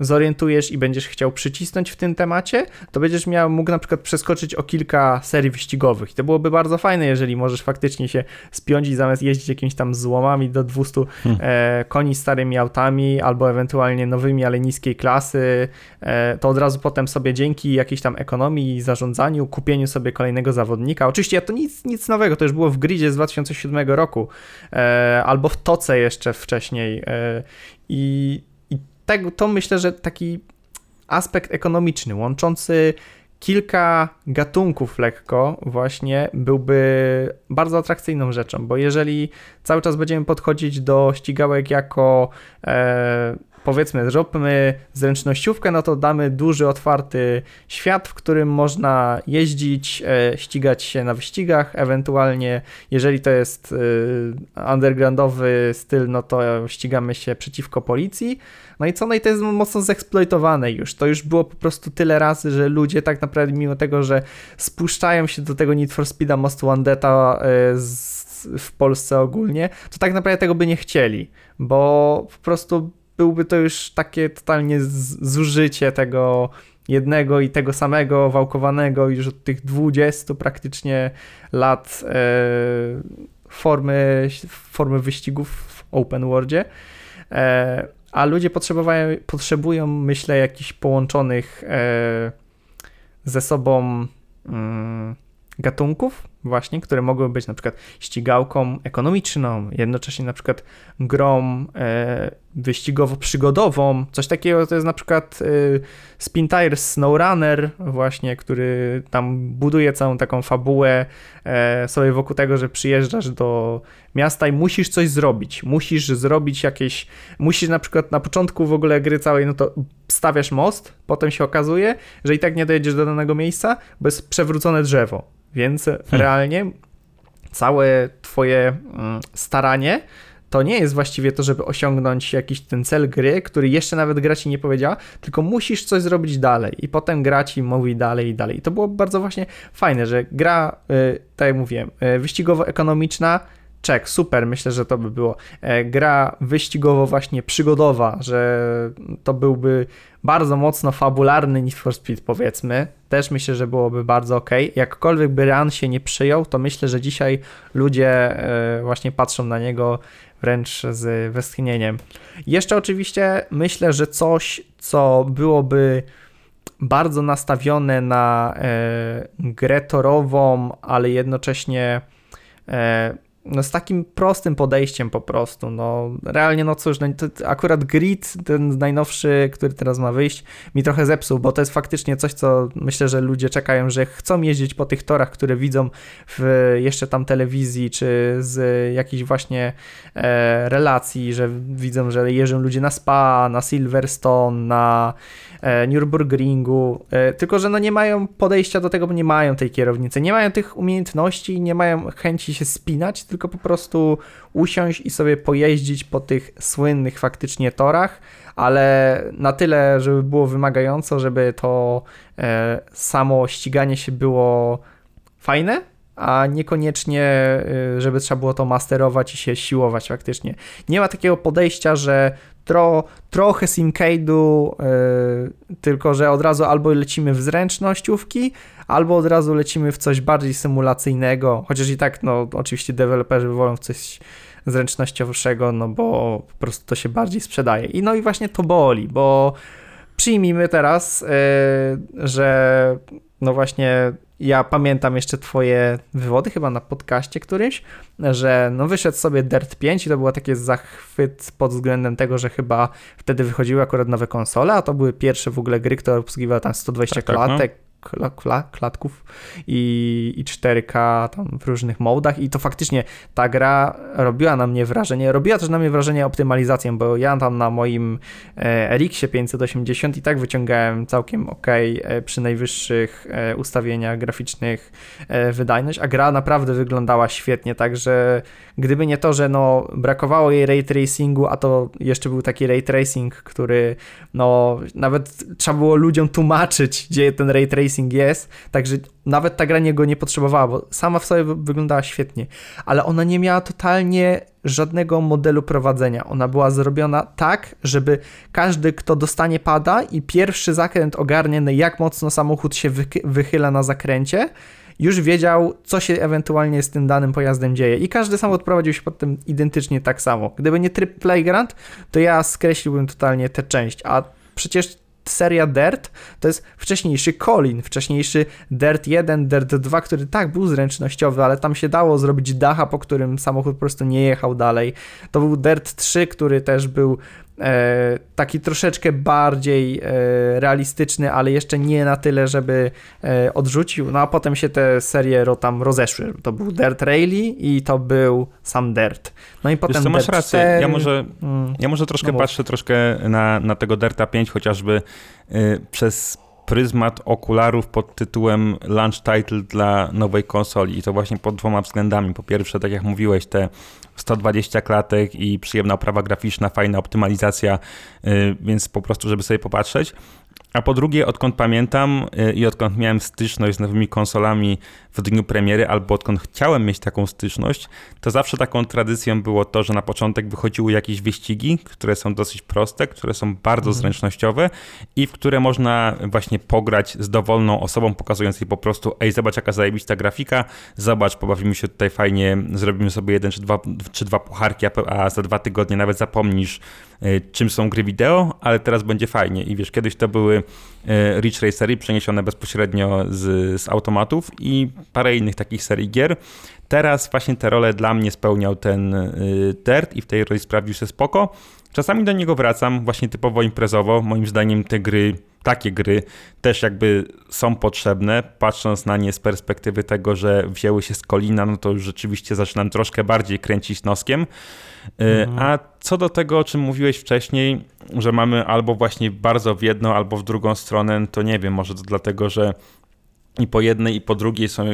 zorientujesz i będziesz chciał przycisnąć w tym temacie, to będziesz miał, mógł na przykład przeskoczyć o kilka serii wyścigowych. I to byłoby bardzo fajne, jeżeli możesz faktycznie się spiąć i zamiast jeździć jakimiś tam złomami do 200 hmm. e, koni starymi autami, albo ewentualnie nowymi, ale niskiej klasy, e, to od razu potem sobie dzięki jakiejś tam ekonomii i zarządzaniu, kupieniu sobie kolejnego zawodnika. Oczywiście to nic, nic nowego, to już było w gridzie z 2007 roku, e, albo w Toce jeszcze wcześniej. E, I tak, to myślę, że taki aspekt ekonomiczny, łączący kilka gatunków lekko właśnie byłby bardzo atrakcyjną rzeczą, bo jeżeli cały czas będziemy podchodzić do ścigałek jako e, powiedzmy zróbmy zręcznościówkę, no to damy duży, otwarty świat, w którym można jeździć, e, ścigać się na wyścigach, ewentualnie jeżeli to jest e, undergroundowy styl, no to ścigamy się przeciwko policji, no i co? No i to jest mocno zeeksploitowane już. To już było po prostu tyle razy, że ludzie tak naprawdę mimo tego, że spuszczają się do tego Need for Speeda Most Wanted'a e, w Polsce ogólnie, to tak naprawdę tego by nie chcieli, bo po prostu byłby to już takie totalnie zużycie tego jednego i tego samego wałkowanego już od tych 20 praktycznie lat e, formy, formy wyścigów w open worldzie. E, a ludzie potrzebują, potrzebują myślę, jakichś połączonych e, ze sobą mm, gatunków, właśnie, które mogłyby być na przykład ścigałką ekonomiczną, jednocześnie na przykład grą e, wyścigowo-przygodową. Coś takiego to jest na przykład e, Spin Tires SnowRunner właśnie, który tam buduje całą taką fabułę e, sobie wokół tego, że przyjeżdżasz do miasta i musisz coś zrobić. Musisz zrobić jakieś, musisz na przykład na początku w ogóle gry całej, no to stawiasz most, potem się okazuje, że i tak nie dojedziesz do danego miejsca, bo jest przewrócone drzewo więc hmm. Realnie całe twoje mm, staranie to nie jest właściwie to, żeby osiągnąć jakiś ten cel gry, który jeszcze nawet gra ci nie powiedziała, tylko musisz coś zrobić dalej i potem gra ci mówi dalej i dalej. I to było bardzo właśnie fajne, że gra, y, tak jak mówiłem, y, wyścigowo-ekonomiczna, czek, super, myślę, że to by było. E, gra wyścigowo właśnie przygodowa, że to byłby bardzo mocno fabularny Need for Speed powiedzmy, też myślę, że byłoby bardzo ok. Jakkolwiek by Run się nie przyjął, to myślę, że dzisiaj ludzie e, właśnie patrzą na niego wręcz z westchnieniem. Jeszcze oczywiście myślę, że coś, co byłoby bardzo nastawione na e, grę torową, ale jednocześnie no z takim prostym podejściem po prostu, no realnie no cóż, no, akurat Grid, ten najnowszy, który teraz ma wyjść, mi trochę zepsuł, bo to jest faktycznie coś, co myślę, że ludzie czekają, że chcą jeździć po tych torach, które widzą w jeszcze tam telewizji, czy z jakichś właśnie e, relacji, że widzą, że jeżdżą ludzie na Spa, na Silverstone, na e, Nürburgringu, e, tylko, że no nie mają podejścia do tego, bo nie mają tej kierownicy, nie mają tych umiejętności, nie mają chęci się spinać, tylko po prostu usiąść i sobie pojeździć po tych słynnych faktycznie torach, ale na tyle, żeby było wymagająco, żeby to e, samo ściganie się było fajne, a niekoniecznie, y, żeby trzeba było to masterować i się siłować faktycznie. Nie ma takiego podejścia, że tro, trochę simcade'u, yy, tylko że od razu albo lecimy w zręcznościówki, albo od razu lecimy w coś bardziej symulacyjnego, chociaż i tak, no oczywiście deweloperzy wolą w coś zręcznościowszego, no bo po prostu to się bardziej sprzedaje. I no i właśnie to boli, bo przyjmijmy teraz, yy, że no właśnie ja pamiętam jeszcze twoje wywody chyba na podcaście którymś, że no wyszedł sobie Dirt 5 i to był taki zachwyt pod względem tego, że chyba wtedy wychodziły akurat nowe konsole, a to były pierwsze w ogóle gry, które obsługiwały tam 120 tak, klatek, tak, no klatków i, i 4K tam w różnych modach. I to faktycznie ta gra robiła na mnie wrażenie, robiła też na mnie wrażenie optymalizacją, bo ja tam na moim e, RX 580 i tak wyciągałem całkiem ok e, przy najwyższych e, ustawieniach graficznych wydajność, a gra naprawdę wyglądała świetnie, także gdyby nie to, że no brakowało jej ray tracingu, a to jeszcze był taki ray tracing, który no nawet trzeba było ludziom tłumaczyć, gdzie ten ray tracing racing jest, także nawet ta gra niego nie potrzebowała, bo sama w sobie wyglądała świetnie, ale ona nie miała totalnie żadnego modelu prowadzenia. Ona była zrobiona tak, żeby każdy, kto dostanie pada i pierwszy zakręt ogarnie, jak mocno samochód się wychyla na zakręcie, już wiedział, co się ewentualnie z tym danym pojazdem dzieje. I każdy samochód prowadził się pod tym identycznie tak samo. Gdyby nie tryb Playground, to ja skreśliłbym totalnie tę część, a przecież seria Dirt to jest wcześniejszy Colin, wcześniejszy Dirt 1, Dirt 2, który tak był zręcznościowy, ale tam się dało zrobić dacha, po którym samochód po prostu nie jechał dalej. To był Dirt 3, który też był taki troszeczkę bardziej e, realistyczny, ale jeszcze nie na tyle, żeby e, odrzucił. No a potem się te serie tam rozeszły. To był Dirt Rally i to był sam Dirt. No i potem Wiesz co, masz rację. 4... Ja może, mm. ja może troszkę no patrzę troszkę na, na tego Dirta 5, chociażby y, przez pryzmat okularów pod tytułem Launch Title dla nowej konsoli i to właśnie pod dwoma względami. Po pierwsze, tak jak mówiłeś, te 120 klatek i przyjemna oprawa graficzna, fajna optymalizacja, y, więc po prostu, żeby sobie popatrzeć. A po drugie, odkąd pamiętam y, i odkąd miałem styczność z nowymi konsolami w dniu premiery, albo odkąd chciałem mieć taką styczność, to zawsze taką tradycją było to, że na początek wychodziły jakieś wyścigi, które są dosyć proste, które są bardzo mhm. zręcznościowe i w które można właśnie pograć z dowolną osobą, pokazując jej po prostu, ej, zobacz jaka zajebista grafika, zobacz, pobawimy się tutaj fajnie, zrobimy sobie jeden czy dwa, czy dwa pucharki, a za dwa tygodnie nawet zapomnisz, czym są gry wideo, ale teraz będzie fajnie. I wiesz, kiedyś to były E, Ridge Racery przeniesione bezpośrednio z, z automatów i parę innych takich serii gier. Teraz właśnie te role dla mnie spełniał ten Dirt i w tej roli sprawdził się spoko. Czasami do niego wracam właśnie typowo imprezowo. Moim zdaniem te gry, takie gry też jakby są potrzebne. Patrząc na nie z perspektywy tego, że wzięły się z Kolina, no to już rzeczywiście zaczynam troszkę bardziej kręcić noskiem. E, mhm. A co do tego, o czym mówiłeś wcześniej, że mamy albo właśnie bardzo w jedną, albo w drugą stronę, to nie wiem, może to dlatego, że i po jednej i po drugiej są,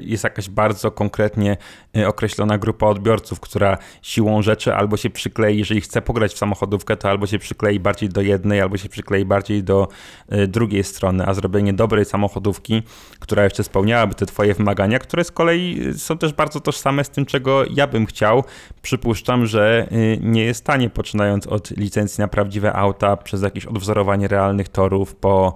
jest jakaś bardzo konkretnie y, określona grupa odbiorców, która siłą rzeczy albo się przyklei, jeżeli chce pograć w samochodówkę, to albo się przyklei bardziej do jednej, albo się przyklei bardziej do y, drugiej strony, a zrobienie dobrej samochodówki, która jeszcze spełniałaby te twoje wymagania, które z kolei są też bardzo tożsame z tym, czego ja bym chciał. Przypuszczam, że y, nie jest tanie, poczynając od licencji na prawdziwe auta, przez jakieś odwzorowanie realnych torów, po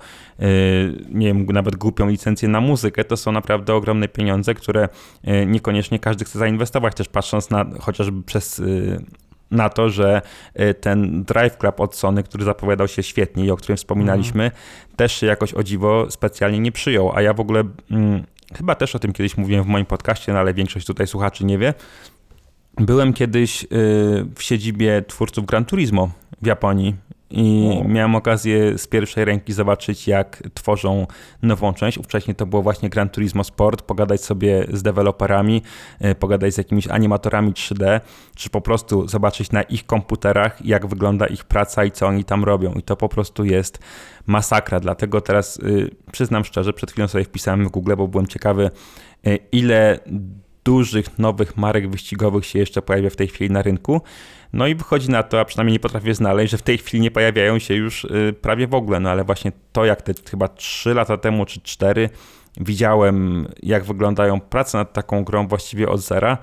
nie wiem, nawet głupią licencję na muzykę to są naprawdę ogromne pieniądze, które e, niekoniecznie każdy chce zainwestować, też patrząc na chociażby przez e, na to, że ten Drive Club od Sony, który zapowiadał się świetnie i o którym wspominaliśmy, mhm. też się jakoś o dziwo specjalnie nie przyjął. A ja w ogóle hmm, chyba też o tym kiedyś mówiłem w moim podcaście, no ale większość tutaj słuchaczy nie wie. Byłem kiedyś w siedzibie twórców Gran Turismo w Japonii i o. miałem okazję z pierwszej ręki zobaczyć, jak tworzą nową część. Wcześniej to było właśnie Gran Turismo Sport, pogadać sobie z deweloperami, e, pogadać z jakimiś animatorami 3D, czy po prostu zobaczyć na ich komputerach, jak wygląda ich praca i co oni tam robią. I to po prostu jest masakra. Dlatego teraz y, przyznam szczerze, przed chwilą sobie wpisałem w Google, bo byłem ciekawy, y, ile dużych nowych marek wyścigowych się jeszcze pojawia w tej chwili na rynku. No i wychodzi na to, a przynajmniej nie potrafię znaleźć, że w tej chwili nie pojawiają się już y, prawie w ogóle. No ale właśnie to, jak te chyba 3 lata temu czy 4 widziałem, jak wyglądają prace nad taką grą właściwie od zera,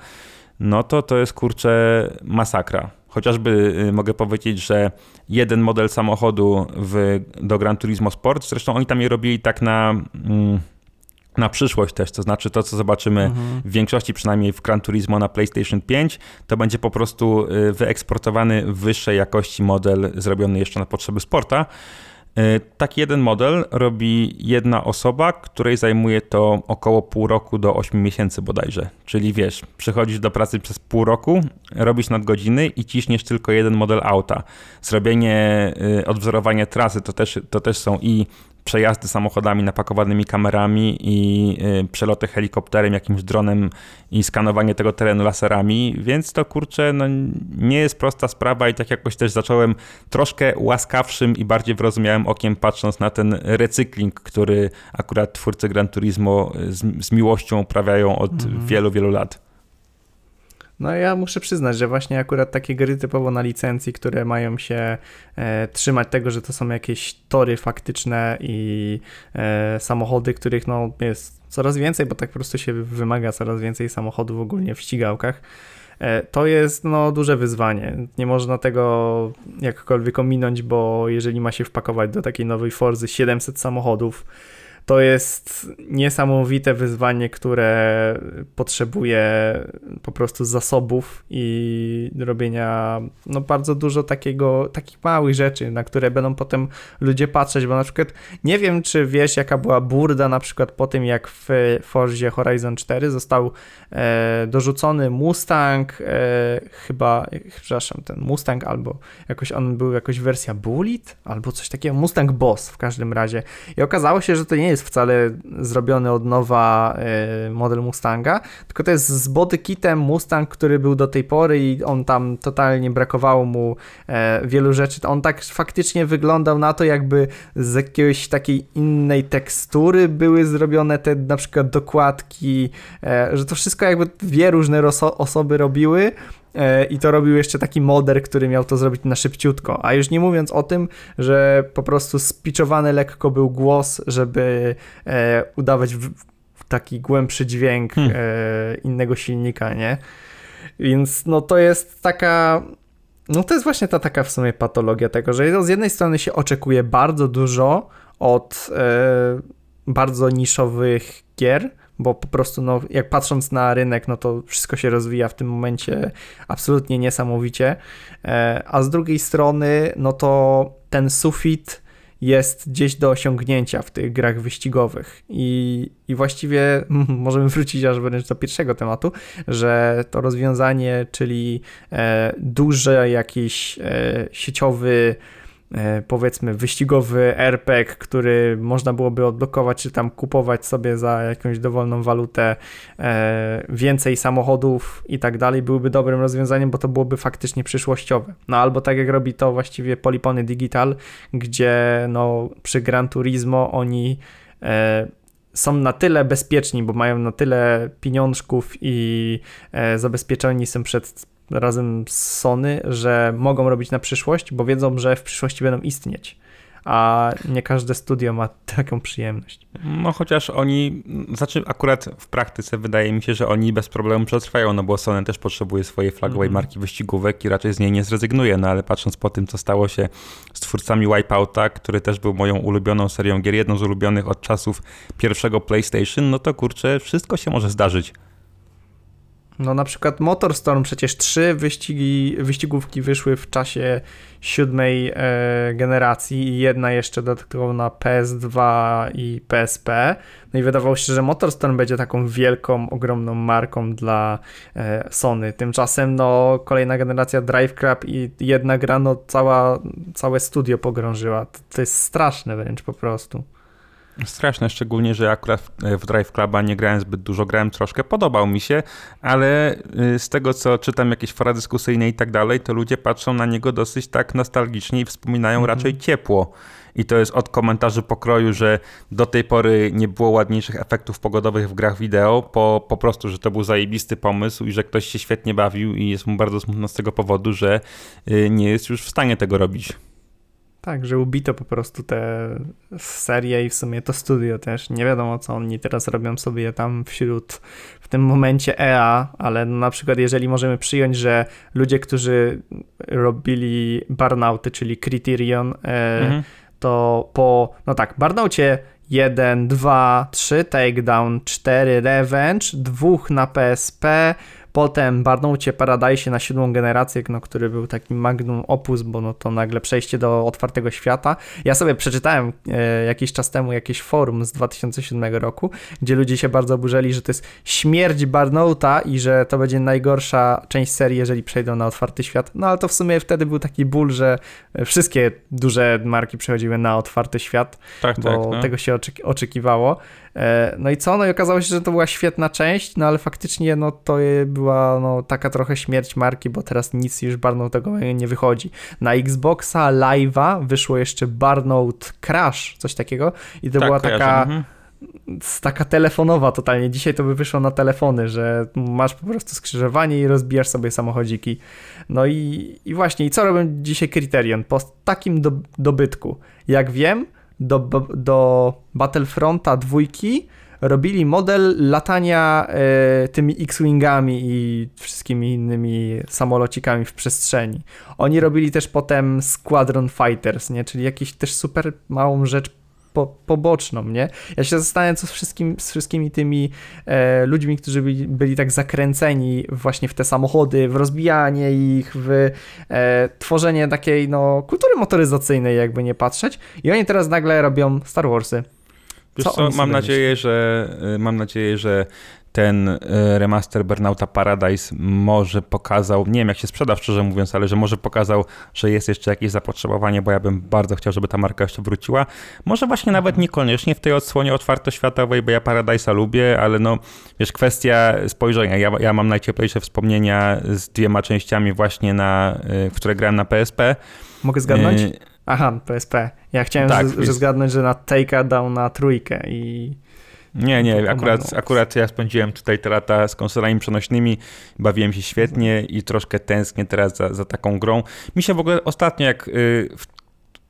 no to to jest kurczę masakra. Chociażby y, mogę powiedzieć, że jeden model samochodu w, do Gran Turismo Sport, zresztą oni tam je robili tak na. Mm, na przyszłość też, to znaczy to, co zobaczymy mhm. w większości, przynajmniej w Gran Turismo na PlayStation 5, to będzie po prostu y, wyeksportowany w wyższej jakości model zrobiony jeszcze na potrzeby sporta. E, taki jeden model robi jedna osoba, której zajmuje to około pół roku do 8 miesięcy bodajże. Czyli wiesz, przychodzisz do pracy przez pół roku, robisz nadgodziny i ciśniesz tylko jeden model auta. Zrobienie, e, odwzorowanie trasy to też, to też są i przejazdy samochodami napakowanymi kamerami i y, przeloty helikopterem, jakimś dronem i skanowanie tego terenu laserami, więc to kurczę, no, nie jest prosta sprawa i tak jakoś też zacząłem troszkę łaskawszym i bardziej wyrozumiałym okiem patrząc na ten recykling, który akurat twórcy Gran Turismo z, z miłością uprawiają od mhm. wielu, wielu lat. No ja muszę przyznać, że właśnie akurat takie gry typowo na licencji, które mają się e, trzymać tego, że to są jakieś tory faktyczne i e, samochody, których no jest coraz więcej, bo tak po prostu się wymaga coraz więcej samochodów ogólnie w ścigałkach. E, to jest no, duże wyzwanie. Nie można tego jakkolwiek ominąć, bo jeżeli ma się wpakować do takiej nowej Forzy 700 samochodów, to jest niesamowite wyzwanie, które potrzebuje po prostu zasobów i robienia no, bardzo dużo takiego, takich małych rzeczy, na które będą potem ludzie patrzeć, bo na przykład nie wiem, czy wiesz, jaka była burda na przykład po tym, jak w Forzie Horizon 4 został e, dorzucony Mustang, e, chyba, przepraszam, ten Mustang albo jakoś on był jakoś wersja Bullet, albo coś takiego, Mustang Boss w każdym razie. I okazało się, że to nie jest jest wcale zrobiony od nowa e, model Mustanga, tylko to jest z bodykitem Mustang, który był do tej pory i on tam totalnie brakowało mu e, wielu rzeczy. On tak faktycznie wyglądał na to, jakby z jakiejś takiej innej tekstury były zrobione te na przykład dokładki, e, że to wszystko jakby dwie różne osoby robiły, i to robił jeszcze taki moder, który miał to zrobić na szybciutko. A już nie mówiąc o tym, że po prostu spiczowany lekko był głos, żeby e, udawać taki głębszy dźwięk hmm. e, innego silnika, nie? Więc no to jest taka. No to jest właśnie ta taka w sumie patologia tego, że z jednej strony się oczekuje bardzo dużo od e, bardzo niszowych gier, bo po prostu, no, jak patrząc na rynek, no to wszystko się rozwija w tym momencie absolutnie niesamowicie, e, a z drugiej strony, no to ten sufit jest gdzieś do osiągnięcia w tych grach wyścigowych. I, i właściwie możemy wrócić aż wręcz do pierwszego tematu, że to rozwiązanie, czyli e, duży jakiś e, sieciowy powiedzmy wyścigowy RPG, który można byłoby odblokować, czy tam kupować sobie za jakąś dowolną walutę e, więcej samochodów i tak dalej, byłyby dobrym rozwiązaniem, bo to byłoby faktycznie przyszłościowe. No albo tak jak robi to właściwie Polipony Digital, gdzie no przy Gran Turismo oni e, są na tyle bezpieczni, bo mają na tyle pieniążków i zabezpieczeni są przed razem z Sony, że mogą robić na przyszłość, bo wiedzą, że w przyszłości będą istnieć. A nie każde studio ma taką przyjemność. No chociaż oni, znaczy akurat w praktyce wydaje mi się, że oni bez problemu przetrwają, no bo Sony też potrzebuje swojej flagowej mm. marki wyścigówek i raczej z niej nie zrezygnuje, no ale patrząc po tym, co stało się z twórcami Wipeouta, który też był moją ulubioną serią gier, jedną z ulubionych od czasów pierwszego PlayStation, no to kurczę, wszystko się może zdarzyć. No na przykład Motorstorm przecież trzy wyścigi, wyścigówki wyszły w czasie siódmej e, generacji i jedna jeszcze dodatkowo na PS2 i PSP. No i wydawało się, że Motorstorm będzie taką wielką, ogromną marką dla e, Sony. Tymczasem no kolejna generacja Drive Club i jedna gra no cała, całe studio pogrążyła. To, to jest straszne wręcz po prostu. Straszne, szczególnie, że akurat w Drive Cluba nie grałem zbyt dużo, grałem troszkę, podobał mi się, ale y, z tego co czytam jakieś fora dyskusyjne i tak dalej, to ludzie patrzą na niego dosyć tak nostalgicznie i wspominają mhm. raczej ciepło. I to jest od komentarzy pokroju, że do tej pory nie było ładniejszych efektów pogodowych w grach wideo, po, po prostu, że to był zajebisty pomysł i że ktoś się świetnie bawił i jest mu bardzo smutno z tego powodu, że y, nie jest już w stanie tego robić. Tak, że ubito po prostu te serie i w sumie to studio też. Nie wiadomo, co oni teraz robią sobie tam wśród, w tym momencie EA, ale na przykład jeżeli możemy przyjąć, że ludzie, którzy robili Burnouty, czyli Criterion, e, mhm. to po, no tak, Burnoutie 1, 2, 3 Takedown, 4 Revenge, dwóch na PSP, Potem Barnoucie Paradise na siódmą generację, no, który był takim magnum opus, bo no to nagle przejście do otwartego świata. Ja sobie przeczytałem e, jakiś czas temu jakieś forum z 2007 roku, gdzie ludzie się bardzo oburzali, że to jest śmierć Barnouta i że to będzie najgorsza część serii, jeżeli przejdą na otwarty świat. No ale to w sumie wtedy był taki ból, że wszystkie duże marki przechodziły na otwarty świat, Tak, bo tak. No. tego się oczeki- oczekiwało. E, No i co? No i okazało się, że to była świetna część, no ale faktycznie no to była no, taka trochę śmierć marki, bo teraz nic już Barnout tego nie wychodzi. Na Xboxa Live'a wyszło jeszcze Barnout Crash, coś takiego i to tak, była kojarzę, taka, mhm. taka telefonowa totalnie. Dzisiaj to by wyszło na telefony, że masz po prostu skrzyżowanie i rozbijasz sobie samochodziki. No i, i właśnie, i co robią dzisiaj Criterion? Po takim do, dobytku, jak wiem, do, do Battlefronta dwójki robili model latania e, tymi X-Wingami i wszystkimi innymi samolocikami w przestrzeni. Oni robili też potem Squadron Fighters, nie? Czyli jakąś też super małą rzecz po, poboczną, nie? Ja się zastanawiam, co z, wszystkim, z wszystkimi tymi e, ludźmi, którzy byli, byli tak zakręceni właśnie w te samochody, w rozbijanie ich, w e, tworzenie takiej, no, kultury motoryzacyjnej, jakby nie patrzeć. I oni teraz nagle robią Star Warsy. Co co, sobie mam nadzieję, że y, mam nadzieję, że ten y, remaster Burnouta Paradise może pokazał, nie wiem jak się sprzeda szczerze mówiąc, ale że może pokazał, że jest jeszcze jakieś zapotrzebowanie, bo ja bym bardzo chciał, żeby ta marka jeszcze wróciła. Może właśnie nawet niekoniecznie w tej odsłonie otwartoświatowej, bo ja Paradise'a lubię, ale no wiesz, kwestia spojrzenia. Ja, ja mam najcieplejsze wspomnienia z dwiema częściami właśnie na, w które grałem na PSP. Mogę zgadnąć? Y, Aha, PSP. Ja chciałem, Tak, że, że jest- zgadnąć, że na Take'a dał na trójkę i... Nie, nie, akurat, akurat ja spędziłem tutaj te lata z konsolami przenośnymi, bawiłem się świetnie i troszkę tęsknię teraz za, za taką grą. Mi się w ogóle ostatnio, jak y,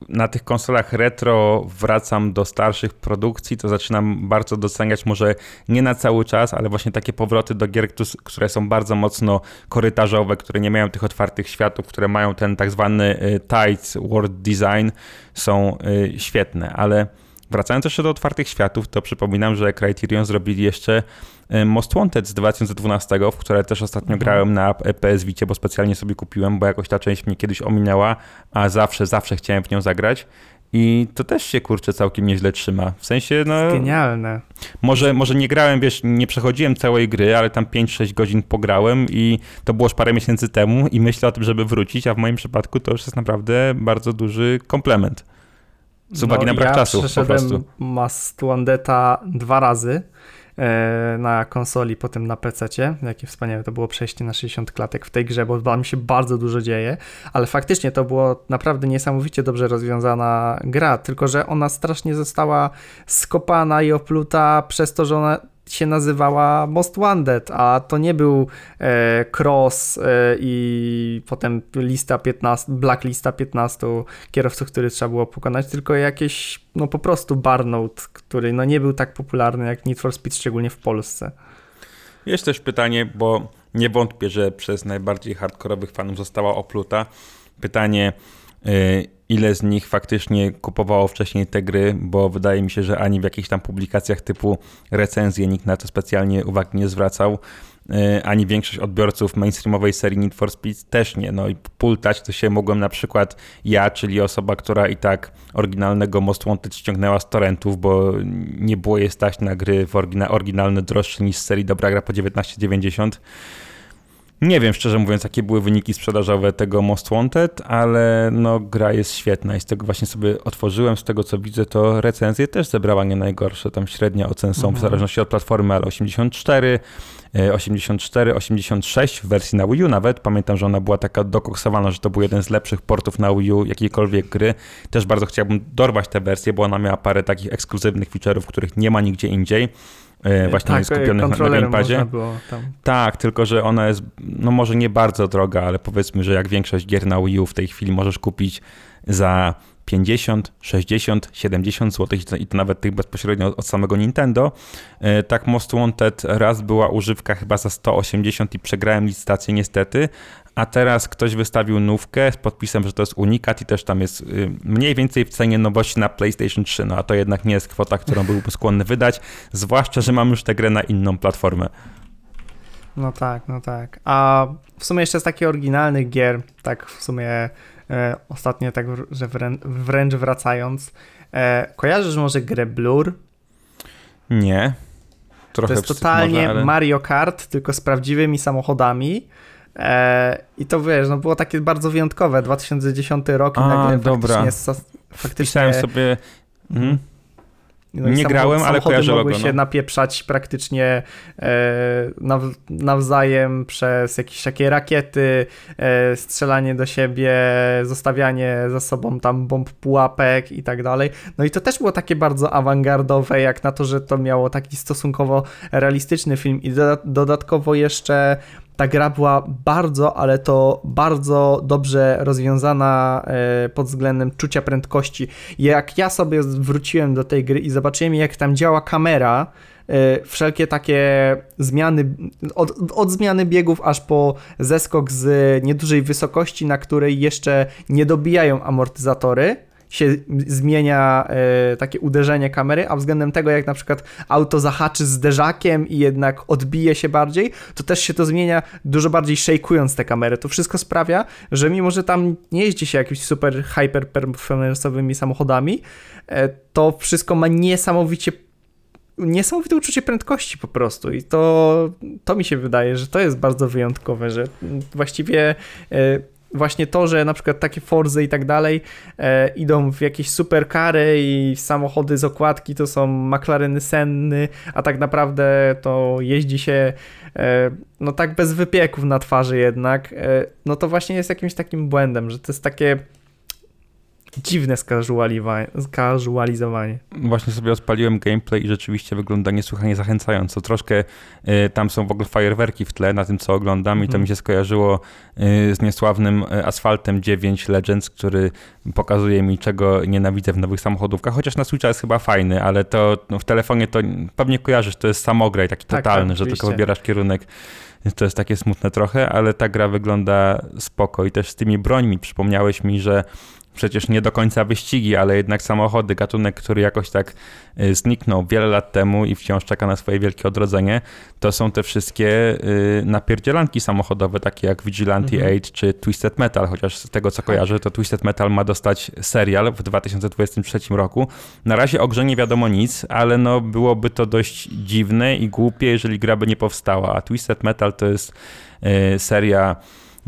na tych konsolach retro wracam do starszych produkcji, to zaczynam bardzo doceniać, może nie na cały czas, ale właśnie takie powroty do gier, któ- które są bardzo mocno korytarzowe, które nie mają tych otwartych światów, które mają ten tak zwany y, tight world design, są y, świetne, ale Wracając jeszcze do otwartych światów, to przypominam, że Criterion zrobili jeszcze e, Most Wanted z 2012, w które też ostatnio Mhm. grałem na PS Vicie, bo specjalnie sobie kupiłem, bo jakoś ta część mnie kiedyś ominęła, a zawsze, zawsze chciałem w nią zagrać. I to też się kurczę całkiem nieźle trzyma. W sensie, no. Genialne. Może, może nie grałem, wiesz, nie przechodziłem całej gry, ale tam 5-6 godzin pograłem i to było już parę miesięcy temu i myślę o tym, żeby wrócić, a w moim przypadku to już jest naprawdę bardzo duży komplement. Z uwagi na brak No, ja czasu po prostu. Must Wandeta dwa razy e, na konsoli, potem na PC-cie. Jakie wspaniałe to było przejście na 60 klatek w tej grze, bo tam się bardzo dużo dzieje, ale faktycznie to było naprawdę niesamowicie dobrze rozwiązana gra, tylko że ona strasznie została skopana i opluta przez to, że ona się nazywała Most Wanted, a to nie był e, cross e, i potem lista 15, blacklista 15 kierowców, który trzeba było pokonać, tylko jakieś, no po prostu Barnout, który no nie był tak popularny jak Need for Speed, szczególnie w Polsce. Jest też pytanie, bo nie wątpię, że przez najbardziej hardkorowych fanów została opluta. Pytanie, ile z nich faktycznie kupowało wcześniej te gry, bo wydaje mi się, że ani w jakichś tam publikacjach typu recenzje nikt na to specjalnie uwagi nie zwracał, y, ani większość odbiorców mainstreamowej serii Need for Speed też nie. No i pultać to się mogłem na przykład ja, czyli osoba, która i tak oryginalnego Most Wanted ściągnęła z torrentów, bo nie było jej stać na gry w orygina- oryginalne droższe niż z serii Dobra Gra po 19,90. Nie wiem, szczerze mówiąc, jakie były wyniki sprzedażowe tego Most Wanted, ale no, gra jest świetna i z tego właśnie sobie otworzyłem. Z tego co widzę, to recenzje też zebrała nie najgorsze. Tam średnia ocen są w Mhm. zależności od platformy, ale 84, e, 84, 86 w wersji na Wii U nawet. Pamiętam, że ona była taka dokoksowana, że to był jeden z lepszych portów na Wii U jakiejkolwiek gry. Też bardzo chciałbym dorwać tę wersję, bo ona miała parę takich ekskluzywnych feature'ów, których nie ma nigdzie indziej. E, Właśnie tak, skupionych na, na kontrolerem gamepadzie. Tak, tylko że ona jest, no może nie bardzo droga, ale powiedzmy, że jak większość gier na Wii U w tej chwili możesz kupić za 50, 60, 70 zł i to nawet tych bezpośrednio od samego Nintendo. E, Tak Most Wanted raz była używka chyba za 180 i przegrałem licytację niestety, a teraz ktoś wystawił nówkę z podpisem, że to jest unikat i też tam jest y, mniej więcej w cenie nowości na PlayStation 3, no a to jednak nie jest kwota, którą byłbym skłonny wydać, zwłaszcza, że mam już tę grę na inną platformę. No tak, no tak. A w sumie jeszcze z takich oryginalnych gier, tak w sumie ostatnio tak, że wrę wręcz wracając, e, kojarzysz może grę Blur? Nie. Trochę to jest totalnie może, ale... Mario Kart, tylko z prawdziwymi samochodami. E, I to wiesz, no było takie bardzo wyjątkowe. 2010 rok i A, nagle dobra. faktycznie, faktycznie Pisałem sobie... Mhm. No nie grałem, ale kojarzę mogły logo, się no. napieprzać praktycznie e, naw, nawzajem przez jakieś takie rakiety, e, strzelanie do siebie, zostawianie za sobą tam bomb pułapek i tak dalej. No i to też było takie bardzo awangardowe, jak na to, że to miało taki stosunkowo realistyczny film i doda dodatkowo jeszcze ta gra była bardzo, ale to bardzo dobrze rozwiązana e, pod względem czucia prędkości. Jak ja sobie wróciłem do tej gry i zobaczyłem, jak tam działa kamera, e, wszelkie takie zmiany, od, od zmiany biegów aż po zeskok z niedużej wysokości, na której jeszcze nie dobijają amortyzatory, się zmienia e, takie uderzenie kamery, a względem tego, jak na przykład auto zahaczy zderzakiem i jednak odbije się bardziej, to też się to zmienia dużo bardziej szejkując te kamery. To wszystko sprawia, że mimo, że tam nie jeździ się jakimiś super hyper performance'owymi samochodami, e, to wszystko ma niesamowicie niesamowite uczucie prędkości po prostu i to, to mi się wydaje, że to jest bardzo wyjątkowe, że właściwie e, właśnie to, że na przykład takie Forzy i tak dalej e, idą w jakieś superkary i samochody z okładki to są McLareny Senny, a tak naprawdę to jeździ się e, no tak bez wypieków na twarzy jednak, e, no to właśnie jest jakimś takim błędem, że to jest takie dziwne skazualizowanie. Właśnie sobie odpaliłem gameplay i rzeczywiście wygląda niesłychanie zachęcająco. Troszkę y, tam są w ogóle fajerwerki w tle na tym, co oglądam i to Mhm. mi się skojarzyło y, z niesławnym y, Asfaltem 9 Legends, który pokazuje mi, czego nienawidzę w nowych samochodówkach, chociaż na Switcha jest chyba fajny, ale to no, w telefonie to pewnie kojarzysz, to jest samograj taki Tak, totalny, tak, że tylko wybierasz kierunek. To jest takie smutne trochę, ale ta gra wygląda spoko i też z tymi brońmi przypomniałeś mi, że przecież nie do końca wyścigi, ale jednak samochody, gatunek, który jakoś tak y, zniknął wiele lat temu i wciąż czeka na swoje wielkie odrodzenie, to są te wszystkie y, napierdzielanki samochodowe, takie jak Vigilante Mhm. 8 czy Twisted Metal, chociaż z tego co kojarzę, to Twisted Metal ma dostać serial w 2023 roku. Na razie o grze nie wiadomo nic, ale no byłoby to dość dziwne i głupie, jeżeli gra by nie powstała, a Twisted Metal to jest y, seria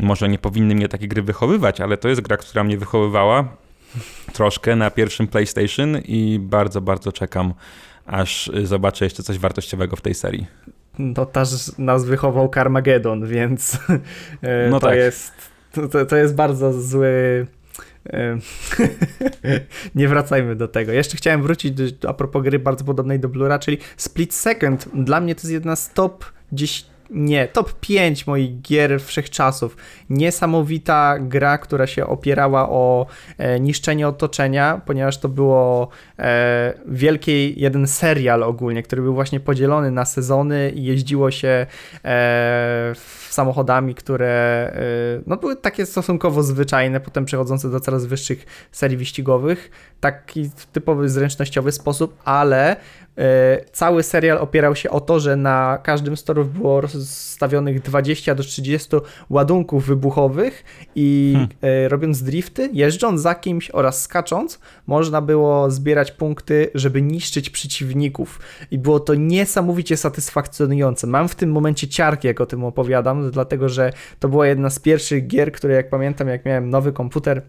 może nie powinny mnie takie gry wychowywać, ale to jest gra, która mnie wychowywała troszkę na pierwszym PlayStation i bardzo, bardzo czekam, aż zobaczę jeszcze coś wartościowego w tej serii. No też nas wychował Carmageddon, więc e, No to tak. jest to, to jest bardzo zły e, nie wracajmy do tego. Jeszcze chciałem wrócić do, a propos gry bardzo podobnej do Blura, czyli Split Second. Dla mnie to jest jedna z top 10 nie, top 5 moich gier wszechczasów. Niesamowita gra, która się opierała o e, niszczenie otoczenia, ponieważ to było e, wielki jeden serial ogólnie, który był właśnie podzielony na sezony i jeździło się e, samochodami, które no, były takie stosunkowo zwyczajne, potem przechodzące do coraz wyższych serii wyścigowych, taki typowy zręcznościowy sposób, ale cały serial opierał się o to, że na każdym z torów było rozstawionych 20 do 30 ładunków wybuchowych i Hmm. e, robiąc drifty, jeżdżąc za kimś oraz skacząc, można było zbierać punkty, żeby niszczyć przeciwników. I było to niesamowicie satysfakcjonujące. Mam w tym momencie ciarki, jak o tym opowiadam, dlatego że to była jedna z pierwszych gier, które jak pamiętam, jak miałem nowy komputer, e,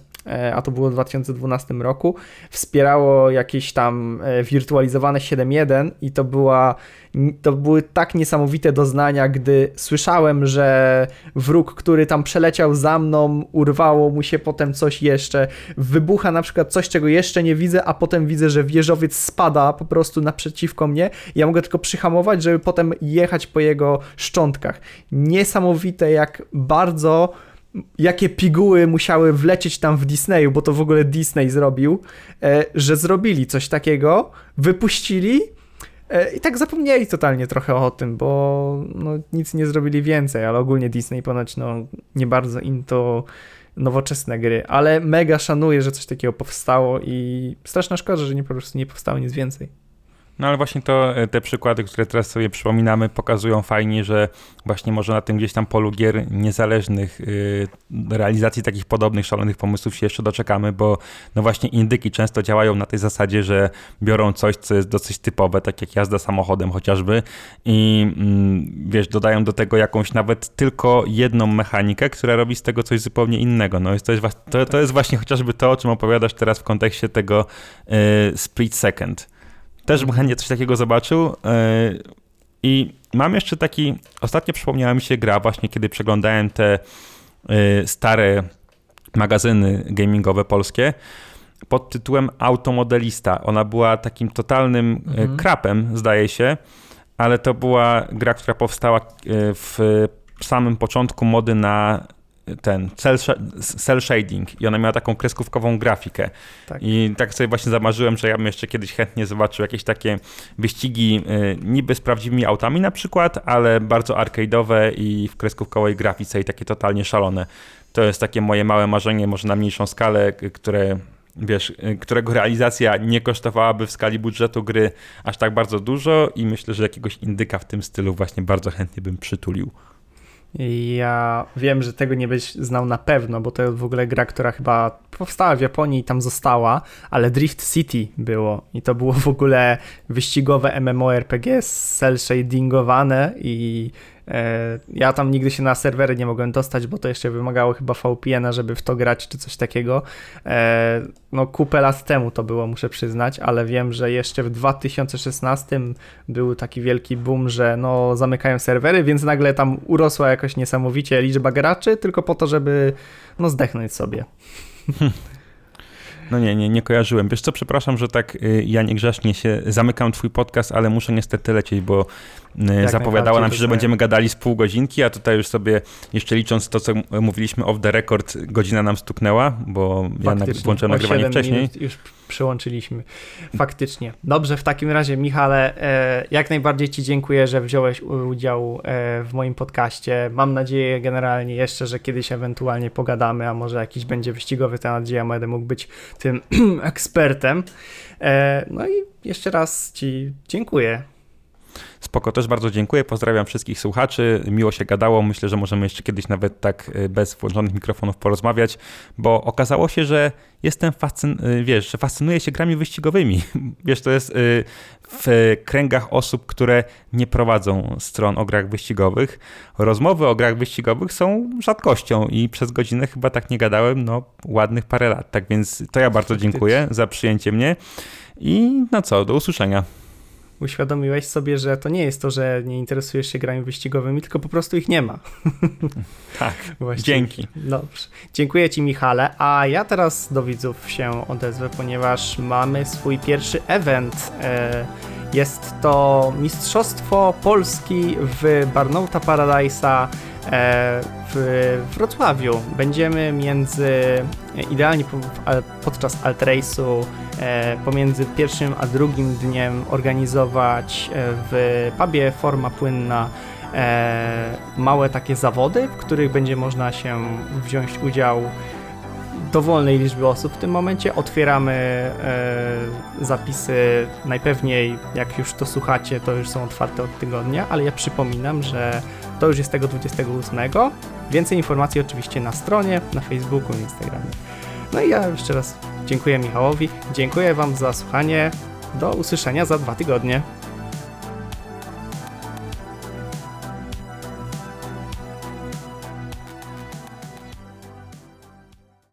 a to było w 2012 roku, wspierało jakieś tam e, wirtualizowane 7.1 i to była to były tak niesamowite doznania, gdy słyszałem, że wróg, który tam przeleciał za mną, urwało mu się potem coś jeszcze, wybucha na przykład coś, czego jeszcze nie widzę, a potem widzę, że wieżowiec spada po prostu naprzeciwko mnie. Ja mogę tylko przyhamować, żeby potem jechać po jego szczątkach. Niesamowite, jak bardzo jakie piguły musiały wlecieć tam w Disneyu, bo to w ogóle Disney zrobił, e, że zrobili coś takiego, wypuścili e, i tak zapomnieli totalnie trochę o tym, bo no, nic nie zrobili więcej, ale ogólnie Disney ponoć no, nie bardzo im to nowoczesne gry, ale mega szanuję, że coś takiego powstało i straszna szkoda, że nie po prostu nie powstało nic więcej. No ale właśnie to e, te przykłady, które teraz sobie przypominamy, pokazują fajnie, że właśnie może na tym gdzieś tam polu gier niezależnych yy, realizacji takich podobnych szalonych pomysłów się jeszcze doczekamy, bo no właśnie indyki często działają na tej zasadzie, że biorą coś, co jest dosyć typowe, tak jak jazda samochodem chociażby i mm, wiesz, dodają do tego jakąś nawet tylko jedną mechanikę, która robi z tego coś zupełnie innego. No to jest, to, to jest właśnie chociażby to, o czym opowiadasz teraz w kontekście tego yy, split second. Też bym chętnie coś takiego zobaczył. E, I mam jeszcze taki, ostatnio przypomniała mi się gra właśnie, kiedy przeglądałem te e, stare magazyny gamingowe polskie pod tytułem Automodelista. Ona była takim totalnym e, mhm. krapem, zdaje się, ale to była gra, która powstała w samym początku mody na ten cel, cel shading i ona miała taką kreskówkową grafikę. Tak. I tak sobie właśnie zamarzyłem, że ja bym jeszcze kiedyś chętnie zobaczył jakieś takie wyścigi y, niby z prawdziwymi autami na przykład, ale bardzo arcade'owe i w kreskówkowej grafice i takie totalnie szalone. To jest takie moje małe marzenie, może na mniejszą skalę, które wiesz, y, którego realizacja nie kosztowałaby w skali budżetu gry aż tak bardzo dużo i myślę, że jakiegoś indyka w tym stylu właśnie bardzo chętnie bym przytulił. Ja wiem, że tego nie byś znał na pewno, bo to w ogóle gra, która chyba powstała w Japonii i tam została, ale Drift City było. I to było w ogóle wyścigowe MMORPG cel shadingowane i ja tam nigdy się na serwery nie mogłem dostać, bo to jeszcze wymagało chyba VPN-a, żeby w to grać czy coś takiego. E, no kupę lat temu to było, muszę przyznać, ale wiem, że jeszcze w 2016 był taki wielki boom, że no zamykają serwery, więc nagle tam urosła jakoś niesamowicie liczba graczy, tylko po to, żeby no zdechnąć sobie. No nie, nie, nie kojarzyłem. Wiesz co, przepraszam, że tak y, ja niegrzecznie się zamykam twój podcast, ale muszę niestety lecieć, bo Jak zapowiadała nam się, że będziemy gadali z pół godzinki, a tutaj już sobie jeszcze licząc to, co mówiliśmy off the record, godzina nam stuknęła, bo Faktycznie. ja włączyłem nagrywanie wcześniej. Już przyłączyliśmy. Faktycznie. Dobrze, w takim razie, Michale, e, jak najbardziej Ci dziękuję, że wziąłeś udział e, w moim podcaście. Mam nadzieję generalnie jeszcze, że kiedyś ewentualnie pogadamy, a może jakiś będzie wyścigowy temat, gdzie ja będę mógł być tym ekspertem. E, no i jeszcze raz Ci dziękuję. Spoko, też bardzo dziękuję. Pozdrawiam wszystkich słuchaczy. Miło się gadało. Myślę, że możemy jeszcze kiedyś nawet tak y, bez włączonych mikrofonów porozmawiać, bo okazało się, że jestem fascyn y, wiesz, że fascynuję się grami wyścigowymi. Wiesz, to jest y, w kręgach osób, które nie prowadzą stron o grach wyścigowych. Rozmowy o grach wyścigowych są rzadkością i przez godzinę chyba tak nie gadałem, no ładnych parę lat. Tak więc to ja bardzo dziękuję za przyjęcie mnie i no co, do usłyszenia uświadomiłeś sobie, że to nie jest to, że nie interesujesz się grami wyścigowymi, tylko po prostu ich nie ma. tak, Właściwie. dzięki. Dobrze. Dziękuję Ci, Michale. A ja teraz do widzów się odezwę, ponieważ mamy swój pierwszy event. E, jest to Mistrzostwo Polski w Barnouta Paradise'a e, w Wrocławiu. Będziemy między, idealnie podczas alt race'u, e, pomiędzy pierwszym a drugim dniem organizować e, w pubie Forma Płynna małe takie zawody, w których będzie można się wziąć udział dowolnej liczby osób w tym momencie. Otwieramy e, zapisy, najpewniej jak już to słuchacie, to już są otwarte od tygodnia, ale ja przypominam, że to już jest tego 28. Więcej informacji oczywiście na stronie, na Facebooku, Instagramie. No i ja jeszcze raz dziękuję Michałowi, dziękuję Wam za słuchanie. Do usłyszenia za dwa tygodnie.